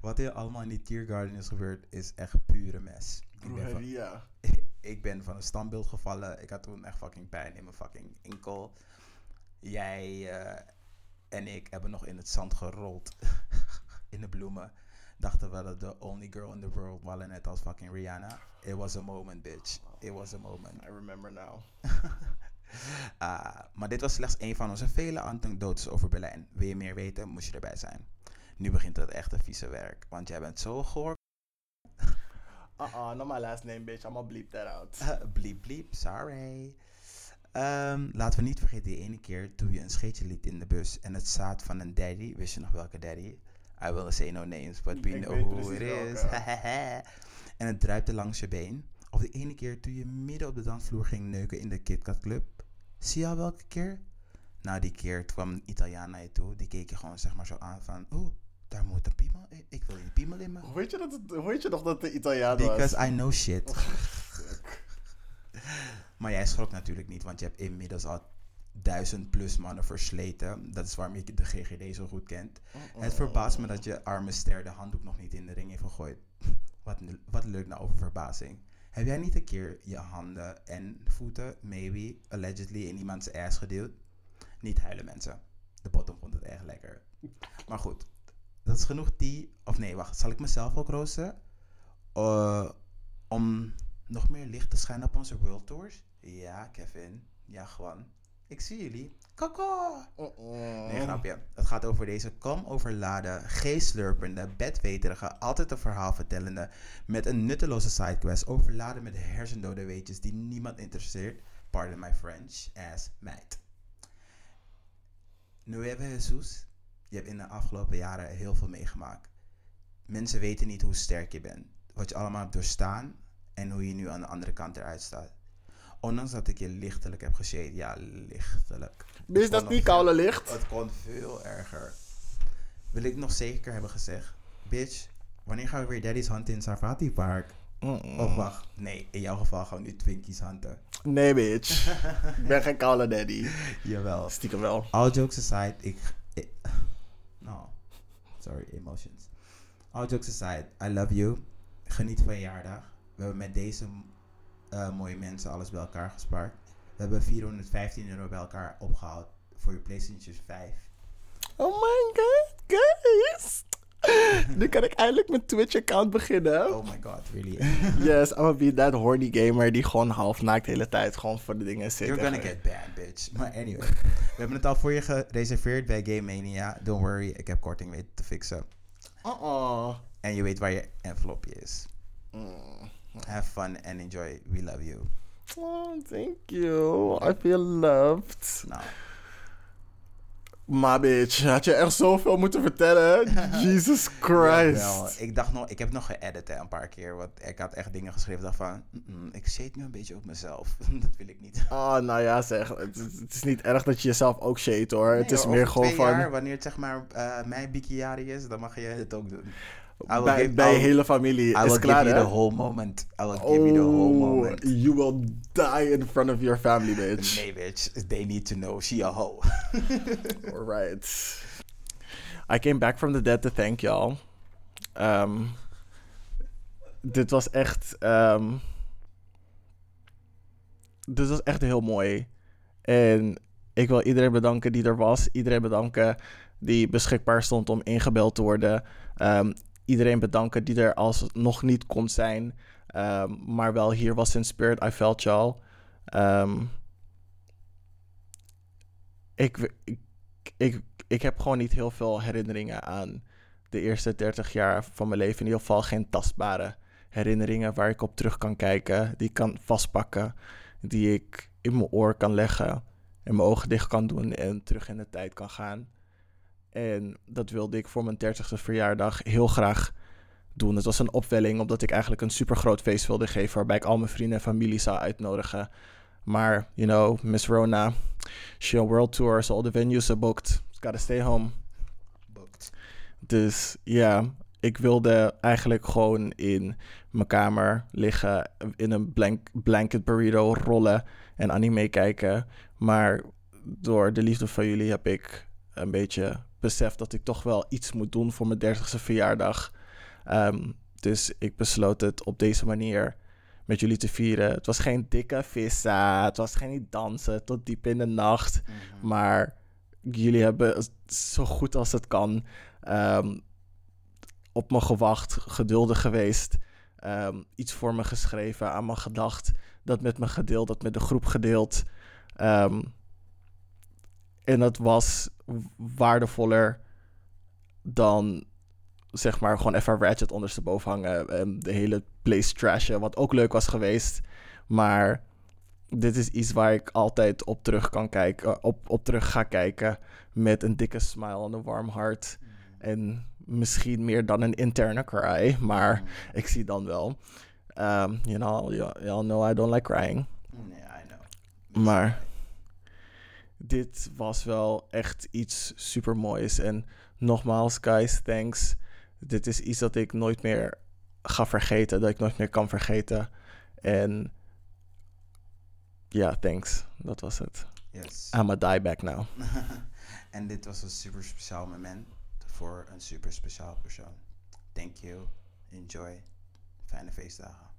Wat hier allemaal in die Tiergarden is gebeurd, is echt pure mes. Ik ben, van, <laughs> ik ben van een standbeeld gevallen. Ik had toen echt fucking pijn in mijn fucking enkel. Jij eh, en ik hebben nog in het zand gerold. in de bloemen. Dachten we dat de only girl in the world waren net als fucking Rihanna. It was a moment, bitch. It was a moment. I remember now. <laughs> Ah, maar dit was slechts een van onze vele anekdotes over Berlijn. Wil je meer weten, moest je erbij zijn. Nu begint het echte vieze werk, want jij bent zo goor. <laughs> Uh-uh, not my last name, bitch. I'm gonna bleep that out. <laughs> bleep, bleep, sorry. Ehm, laten we niet vergeten die ene keer toen je een scheetje liet in de bus en het zaad van een daddy. Wist je nog welke daddy? I will say no names, but we Ik know who it is. <laughs> en het druipte langs je been. Of de ene keer toen je midden op de dansvloer ging neuken in de KitKat Club. Zie je al welke keer? Nou, die keer kwam een Italiaan naar je toe. Die keek je gewoon zeg maar zo aan van... Oeh, daar moet een piemel in. Ik wil die piemel in me. Hoe weet je, dat het, hoe weet je nog dat het de Italiaan was? Because I know shit. <laughs> maar jij schrok natuurlijk niet, want je hebt inmiddels al duizend plus mannen versleten. Dat is waarom je de GGD zo goed kent. Het verbaast me dat je arme ster de handdoek nog niet in de ring heeft gegooid. <laughs> Wat, wat leuk nou over verbazing. Heb jij niet een keer je handen en voeten, maybe, allegedly, in iemands ass gedeeld? Niet huilen mensen. De bottom vond het echt lekker. Maar goed, dat is genoeg die... Of nee, wacht. Zal ik mezelf ook roosten? Eh, om nog meer licht te schijnen op onze World Tours? Ja, Kevin. Ja, gewoon. Ik zie jullie. Koko! Nee, grapje. Het gaat over deze kom overladen, bedweterige, altijd een verhaal vertellende, met een nutteloze sidequest, overladen met hersendode weetjes die niemand interesseert. Pardon my French, as meid. Nueve Jesus, je hebt in de afgelopen jaren heel veel meegemaakt. Mensen weten niet hoe sterk je bent, wat je allemaal hebt doorstaan en hoe je nu aan de andere kant eruit staat. Ondanks dat ik je lichtelijk heb geshade, ja, lichtelijk. Het dat niet koude licht? Het kon veel erger. Wil ik nog zeker hebben gezegd, bitch, wanneer gaan we weer Daddy's hunten in Sarvati Park? Of wacht, nee, in jouw geval gaan we nu Twinkies hunten. Nee, bitch. <laughs> ik ben geen koude daddy. Jawel. Stiekem wel. All jokes aside, ik... ik no, <laughs> sorry, emotions. All jokes aside, I love you. Geniet van je jaardag. We hebben met deze eh, mooie mensen alles bij elkaar gespaard. We hebben 415 euro bij elkaar opgehaald voor je PlayStation 5. Oh my god, guys. <laughs> nu kan ik eindelijk mijn Twitch-account beginnen. Oh my god, really? <laughs> yes, I'm gonna be that horny gamer die gewoon half naakt de hele tijd gewoon voor de dingen zit. You're gonna get banned, bitch. Maar anyway, we hebben het al voor je gereserveerd bij Game Mania. Don't worry, ik heb korting weten te fixen. Uh-oh. En je weet waar je envelopje is. Mm. Have fun and enjoy. We love you. Oh, thank you. I feel loved. Nou. Maar bitch, had je echt zoveel moeten vertellen? <laughs> Jesus Christ. Ik dacht nog, ik heb nog geëdit hè, een paar keer. Want ik had echt dingen geschreven. dacht van, "Mm-mm, ik zit nu een beetje op mezelf. <laughs> dat wil ik niet. Oh, nou ja, zeg. Het, is- het is niet erg dat je jezelf ook shade hoor. het is hoor, meer gewoon van. Jaar, wanneer het zeg maar eh, mijn bikkie is, dan mag je het ook doen. I will Bij, give- bij je hele familie. I is will klaar, give you the whole moment. I will give you the whole Oh, moment. You will die in front of your family, bitch. Nee, bitch. They need to know she a hoe. <laughs> Alright. I came back from the dead to thank y'all. Um, dit was echt. ehm, dit was echt heel mooi. En ik wil iedereen bedanken die er was. Iedereen bedanken die beschikbaar stond om ingebeld te worden. Ehm, iedereen bedanken die er als nog niet kon zijn. ehm, maar wel hier was in spirit. I felt y'all. Ehm, ik, ik, ik, ik heb gewoon niet heel veel herinneringen aan de eerste 30 jaar van mijn leven. In ieder geval geen tastbare herinneringen waar ik op terug kan kijken, die ik kan vastpakken, die ik in mijn oor kan leggen en mijn ogen dicht kan doen en terug in de tijd kan gaan. En dat wilde ik voor mijn 30ste verjaardag heel graag doen. Het was een opwelling omdat ik eigenlijk een super groot feest wilde geven waarbij ik al mijn vrienden en familie zou uitnodigen. Maar, you know, Miss Rona, she on world tour, so all the venues are booked. Gotta stay home. Dus ja, ik wilde eigenlijk gewoon in mijn kamer liggen, in een blank, blanket burrito rollen en anime kijken. Maar door de liefde van jullie heb ik een beetje beseft dat ik toch wel iets moet doen voor mijn 30ste verjaardag. Ehm, dus ik besloot het op deze manier met jullie te vieren. Het was geen dikke vissa, het was geen dansen tot diep in de nacht. Maar jullie hebben zo goed als het kan ehm, op me gewacht, geduldig geweest. ehm, iets voor me geschreven, aan me gedacht. Dat met me gedeeld, dat met de groep gedeeld. En dat was waardevoller dan zeg maar gewoon even Ratchet ondersteboven hangen. En de hele place trashen, wat ook leuk was geweest. Maar dit is iets waar ik altijd op terug kan kijken, op, op terug ga kijken. Met een dikke smile en een warm hart. En misschien meer dan een interne cry, maar ik zie dan wel. Um, you know, y'all y'all know I don't like crying. Yeah, I know. Maar dit was wel echt iets super moois. En nogmaals, guys, thanks. Dit is iets dat ik nooit meer ga vergeten, dat ik nooit meer kan vergeten. En ja, thanks. Dat was het. Yes. I'm a die back now. <laughs> en dit was een super speciaal moment voor een super speciaal persoon. Thank you. Enjoy. Fijne feestdagen.